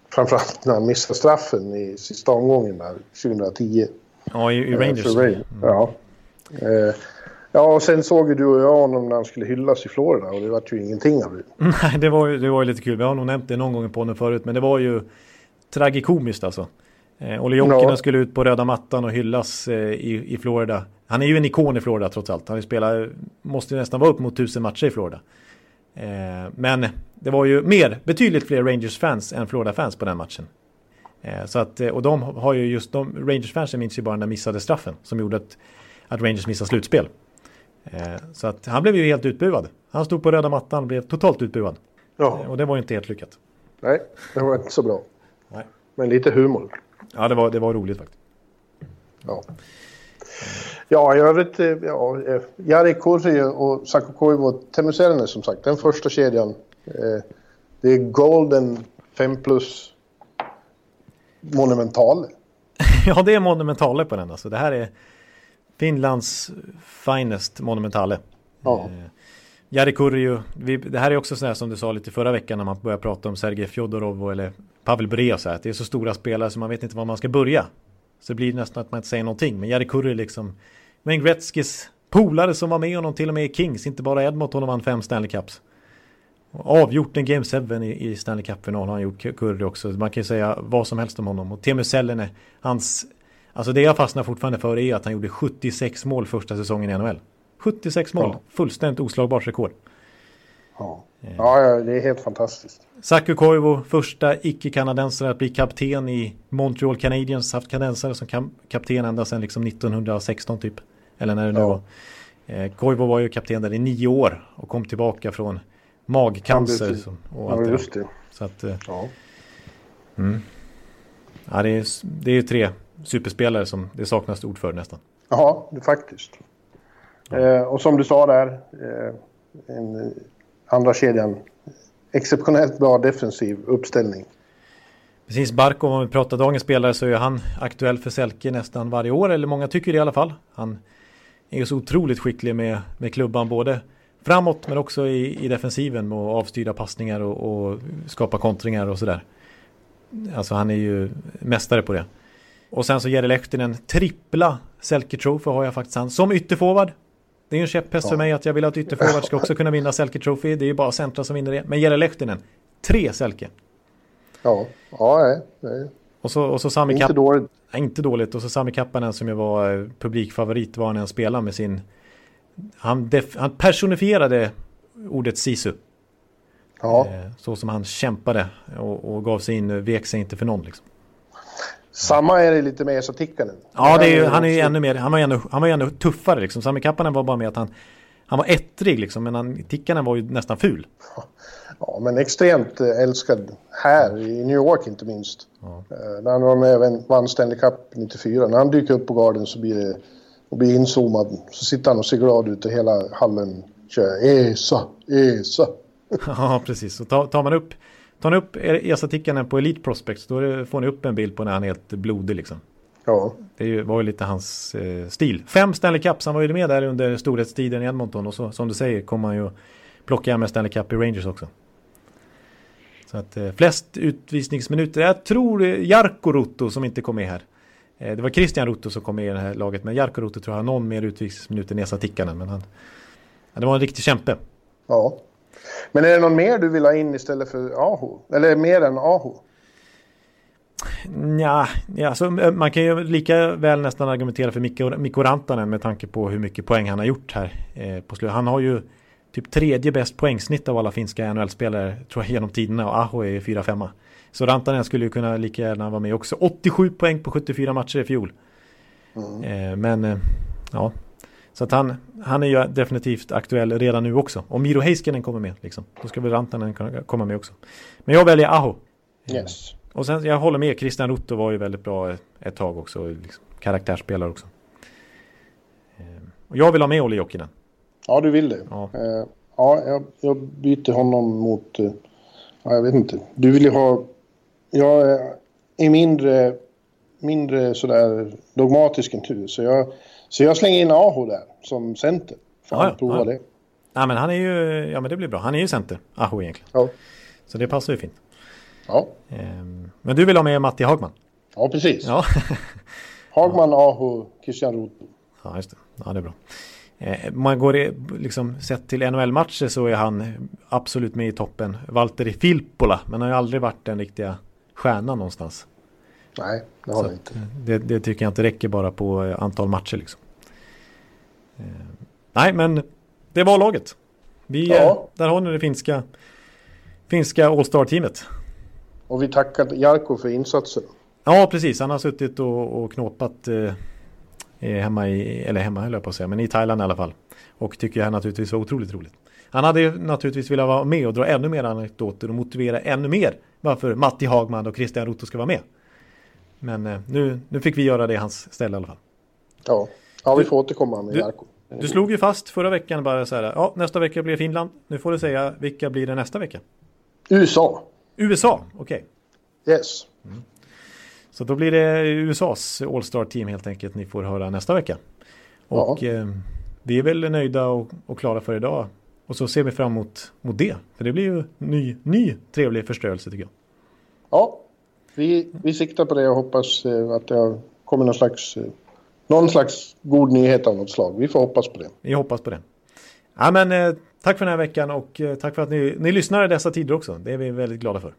Framförallt när han missade straffen i sista omgången där 2010. Ja, i, i Rangers. Mm. Ja. Ja, och sen såg ju du och jag honom när han skulle hyllas i Florida och det var ju ingenting av det. Nej, det var ju, det var ju lite kul. Vi har nog nämnt det någon gång på honom förut, men det var ju tragikomiskt alltså. Eh, Olle Jokinen ja. skulle ut på röda mattan och hyllas eh, i, i Florida. Han är ju en ikon i Florida trots allt. Han spelar, måste nästan vara upp mot tusen matcher i Florida. Eh, men det var ju mer, betydligt fler Rangers-fans än Florida-fans på den matchen. Eh, så att, eh, och de har ju just, de Rangers-fansen minns ju bara den missade straffen som gjorde att, att Rangers missade slutspel. Så att han blev ju helt utbuad. Han stod på röda mattan och blev totalt utbuad. Ja. Och det var ju inte helt lyckat. Nej, det var inte så bra. Nej. Men lite humor. Ja, det var, det var roligt faktiskt. Ja. Ja, i övrigt, ja, Jari Kurri och Saku Koivu och Temuselne som sagt, den första kedjan. det är Golden 5 plus monumentale. ja, det är monumentale på den alltså. Det här är Finlands finest monumentale. Ja. Eh, Jari Kurju, det här är också sådär som du sa lite förra veckan när man börjar prata om Sergej Fjodorov eller Pavel Bure så här, det är så stora spelare så man vet inte var man ska börja. Så det blir nästan att man inte säger någonting. Men Jari Kurri liksom, Wayne Gretzkys polare som var med honom till och med i Kings, inte bara Edmonton och vann fem Stanley Cups. Och avgjort en Game 7 i, i Stanley Cup-final har han gjort Kurri också. Man kan ju säga vad som helst om honom. Och Teemu Selänne, hans Alltså det jag fastnar fortfarande för är att han gjorde 76 mål första säsongen i NHL. 76 mål, ja. fullständigt oslagbart rekord. Ja. ja, det är helt fantastiskt. Saku Koivu, första icke-kanadensare att bli kapten i Montreal Canadiens. Haft kanadensare som kapten ända sedan liksom 1916 typ. Eller när det nu ja. var. Eh, Koivu var ju kapten där i nio år och kom tillbaka från magcancer. Ja, och allt ja, just det. Så att, eh, ja. Mm. ja det, är, det är tre superspelare som det saknas ord för nästan. Ja, faktiskt. Ja. Eh, och som du sa där, eh, en, andra kedjan, exceptionellt bra defensiv uppställning. Precis, Barkov, om vi pratar dagens spelare så är han aktuell för Selke nästan varje år, eller många tycker det i alla fall. Han är så otroligt skicklig med, med klubban, både framåt men också i, i defensiven med avstyrda passningar och, och skapa kontringar och sådär. Alltså han är ju mästare på det. Och sen så Jere Lehtinen trippla Selke Trophy har jag faktiskt han som ytterforward. Det är en käpphäst ja. för mig att jag vill att ytterforward ska också kunna vinna Selke Trophy. Det är ju bara centra som vinner det. Men Jere Lehtinen, tre Selke. Ja, ja nej. nej. Och så, och så Sami inte Kapp... dåligt. Nej, inte dåligt. Och så Sami Kappanen som ju var eh, publikfavorit var han än spelade med sin... Han, def... han personifierade ordet Sisu. Ja. Eh, så som han kämpade och, och gav sig in, vek sig inte för någon liksom. Samma är det lite med Esa Tikkanen. Ja, är ju, han är ju ännu mer, han var ju ännu, han var ännu tuffare liksom. Sami Kappanen var bara med att han, han var ettrig liksom, men han, Tikkanen var ju nästan ful. Ja, men extremt eh, älskad här i New York inte minst. Ja. Eh, när han var med och vann Stanley Cup 94. När han dyker upp på garden så blir det, och blir inzoomad, så sitter han och ser glad ut och hela hallen kör Esa, Esa. Ja, precis. Så tar man upp Tar ni upp Esa Tikkanen på Elite Prospects då får ni upp en bild på när han är helt blodig liksom. Ja. Det var ju lite hans eh, stil. Fem Stanley Cups, han var ju med där under storhetstiden i Edmonton och så som du säger kommer han ju plocka hem en Stanley Cup i Rangers också. Så att eh, flest utvisningsminuter, jag tror eh, Jarkko Rutto som inte kom med här. Eh, det var Christian Rutto som kom med i det här laget men Jarkko Rutto tror jag har någon mer utvisningsminuter än Esa Tikkanen men han, ja, det var en riktig kämpe. Ja. Men är det någon mer du vill ha in istället för Aho? Eller mer än Aho? Ja, ja så man kan ju lika väl nästan argumentera för Mikko, Mikko Rantanen med tanke på hur mycket poäng han har gjort här eh, på slutet. Han har ju typ tredje bäst poängsnitt av alla finska NHL-spelare tror jag genom tiderna och Aho är 4-5. Så Rantanen skulle ju kunna lika gärna vara med också. 87 poäng på 74 matcher i fjol. Mm. Eh, men eh, ja, så att han, han är ju definitivt aktuell redan nu också. Om Miro Heiskanen kommer med, liksom, då ska väl Rantanen komma med också. Men jag väljer Aho. Yes. Och sen, jag håller med, Christian Rutto var ju väldigt bra ett, tag också. Liksom, karaktärsspelare också. Ehm, och jag vill ha med Olli Jokinen. Ja, du vill det. Ja. Eh, Ja, jag, jag byter honom mot... eh, Ja, jag vet inte. Du vill ju ha... Jag är mindre, mindre sådär dogmatisk än du. Så jag, så jag slänger in Aho där som center. Ja, ja, prova ja. det. Nej men han är ju, ja men det blir bra. Han är ju center, Aho egentligen. Ja. Så det passar ju fint. Ja, Ehm, Men du vill ha med Matti Hagman? ja precis. Ja. Hagman, Aho, Christian Roth. Ja, just det. Ja, det är bra. Eh, man går i, liksom sett till NHL-matcher så är han absolut med i toppen. Valtteri Filppula, men han har ju aldrig varit den riktiga stjärnan någonstans. Nej, det har Så att, inte. det, det tycker jag inte räcker bara på eh, antal matcher liksom. Eh, nej, men det var laget. Vi, Ja. eh, där har ni det finska, finska All-Star-teamet. Och vi tackar Jarko för insatsen. Ja, precis. Han har suttit och, och knåpat eh, hemma i, eller hemma höll jag på att säga, men i Thailand i alla fall. Och tycker jag naturligtvis var otroligt roligt. Han hade naturligtvis velat vara med och dra ännu mer anekdoter och motivera ännu mer varför Matti Hagman och Christian Rotto ska vara med. Men eh, nu, nu fick vi göra det i hans ställe i alla fall. Ja, ja vi får återkomma med du- Jarko. Du slog ju fast förra veckan bara så här, ja nästa vecka blir Finland. Nu får du säga vilka blir det nästa vecka? USA. USA, okej. Yes. Så då blir det USAs All-Star Team helt enkelt ni får höra nästa vecka. Och eh, vi är väl nöjda och, och klara för idag. Och så ser vi fram emot mot det. För det blir ju ny, ny trevlig förstörelse tycker jag. Ja, vi, vi siktar på det och hoppas eh, att det kommit någon slags, eh, någon slags god nyhet av något slag. Vi får hoppas på det. Vi hoppas på det. Ja, men, eh, tack för den här veckan och eh, tack för att ni, ni lyssnar i dessa tider också. Det är vi väldigt glada för.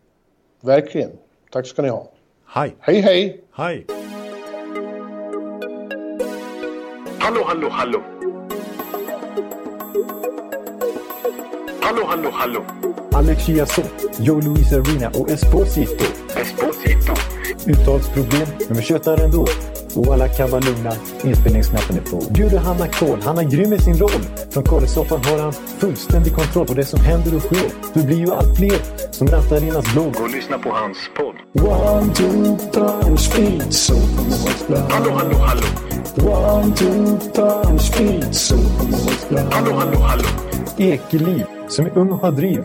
Verkligen. Tack ska ni ha. Hej! Hej, hej! Hej! Hallå, hallå, hallå. Hallå, hallå, hallå. Alex Chiazot, Joe Luis Arena och Esposito. Uttalsproblem, men vi tjötar ändå. Och alla kan vara lugna, inspelningsknappen är på. Bjuder Hanna Kohl, han är grym i sin roll. Från Kållesoffan har han fullständig kontroll på det som händer och sker. Det blir ju allt fler som rattar in hans blogg. Och lyssna på hans podd. One, two, time, speed, so Hallå, hallå, hallå. One, two, time, speed, so Hallå, hallå, hallå. Ekeliv, som är ung och har driv.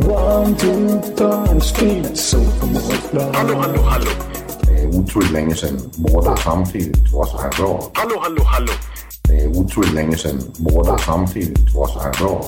One, two, time, speed, so Hallå, hallå, hallå. Det er utroligt længe siden mor, der samtidig var så her råd. Hallå, hallå, hallå. Det er utroligt længe siden mor, der samtidig var så her råd.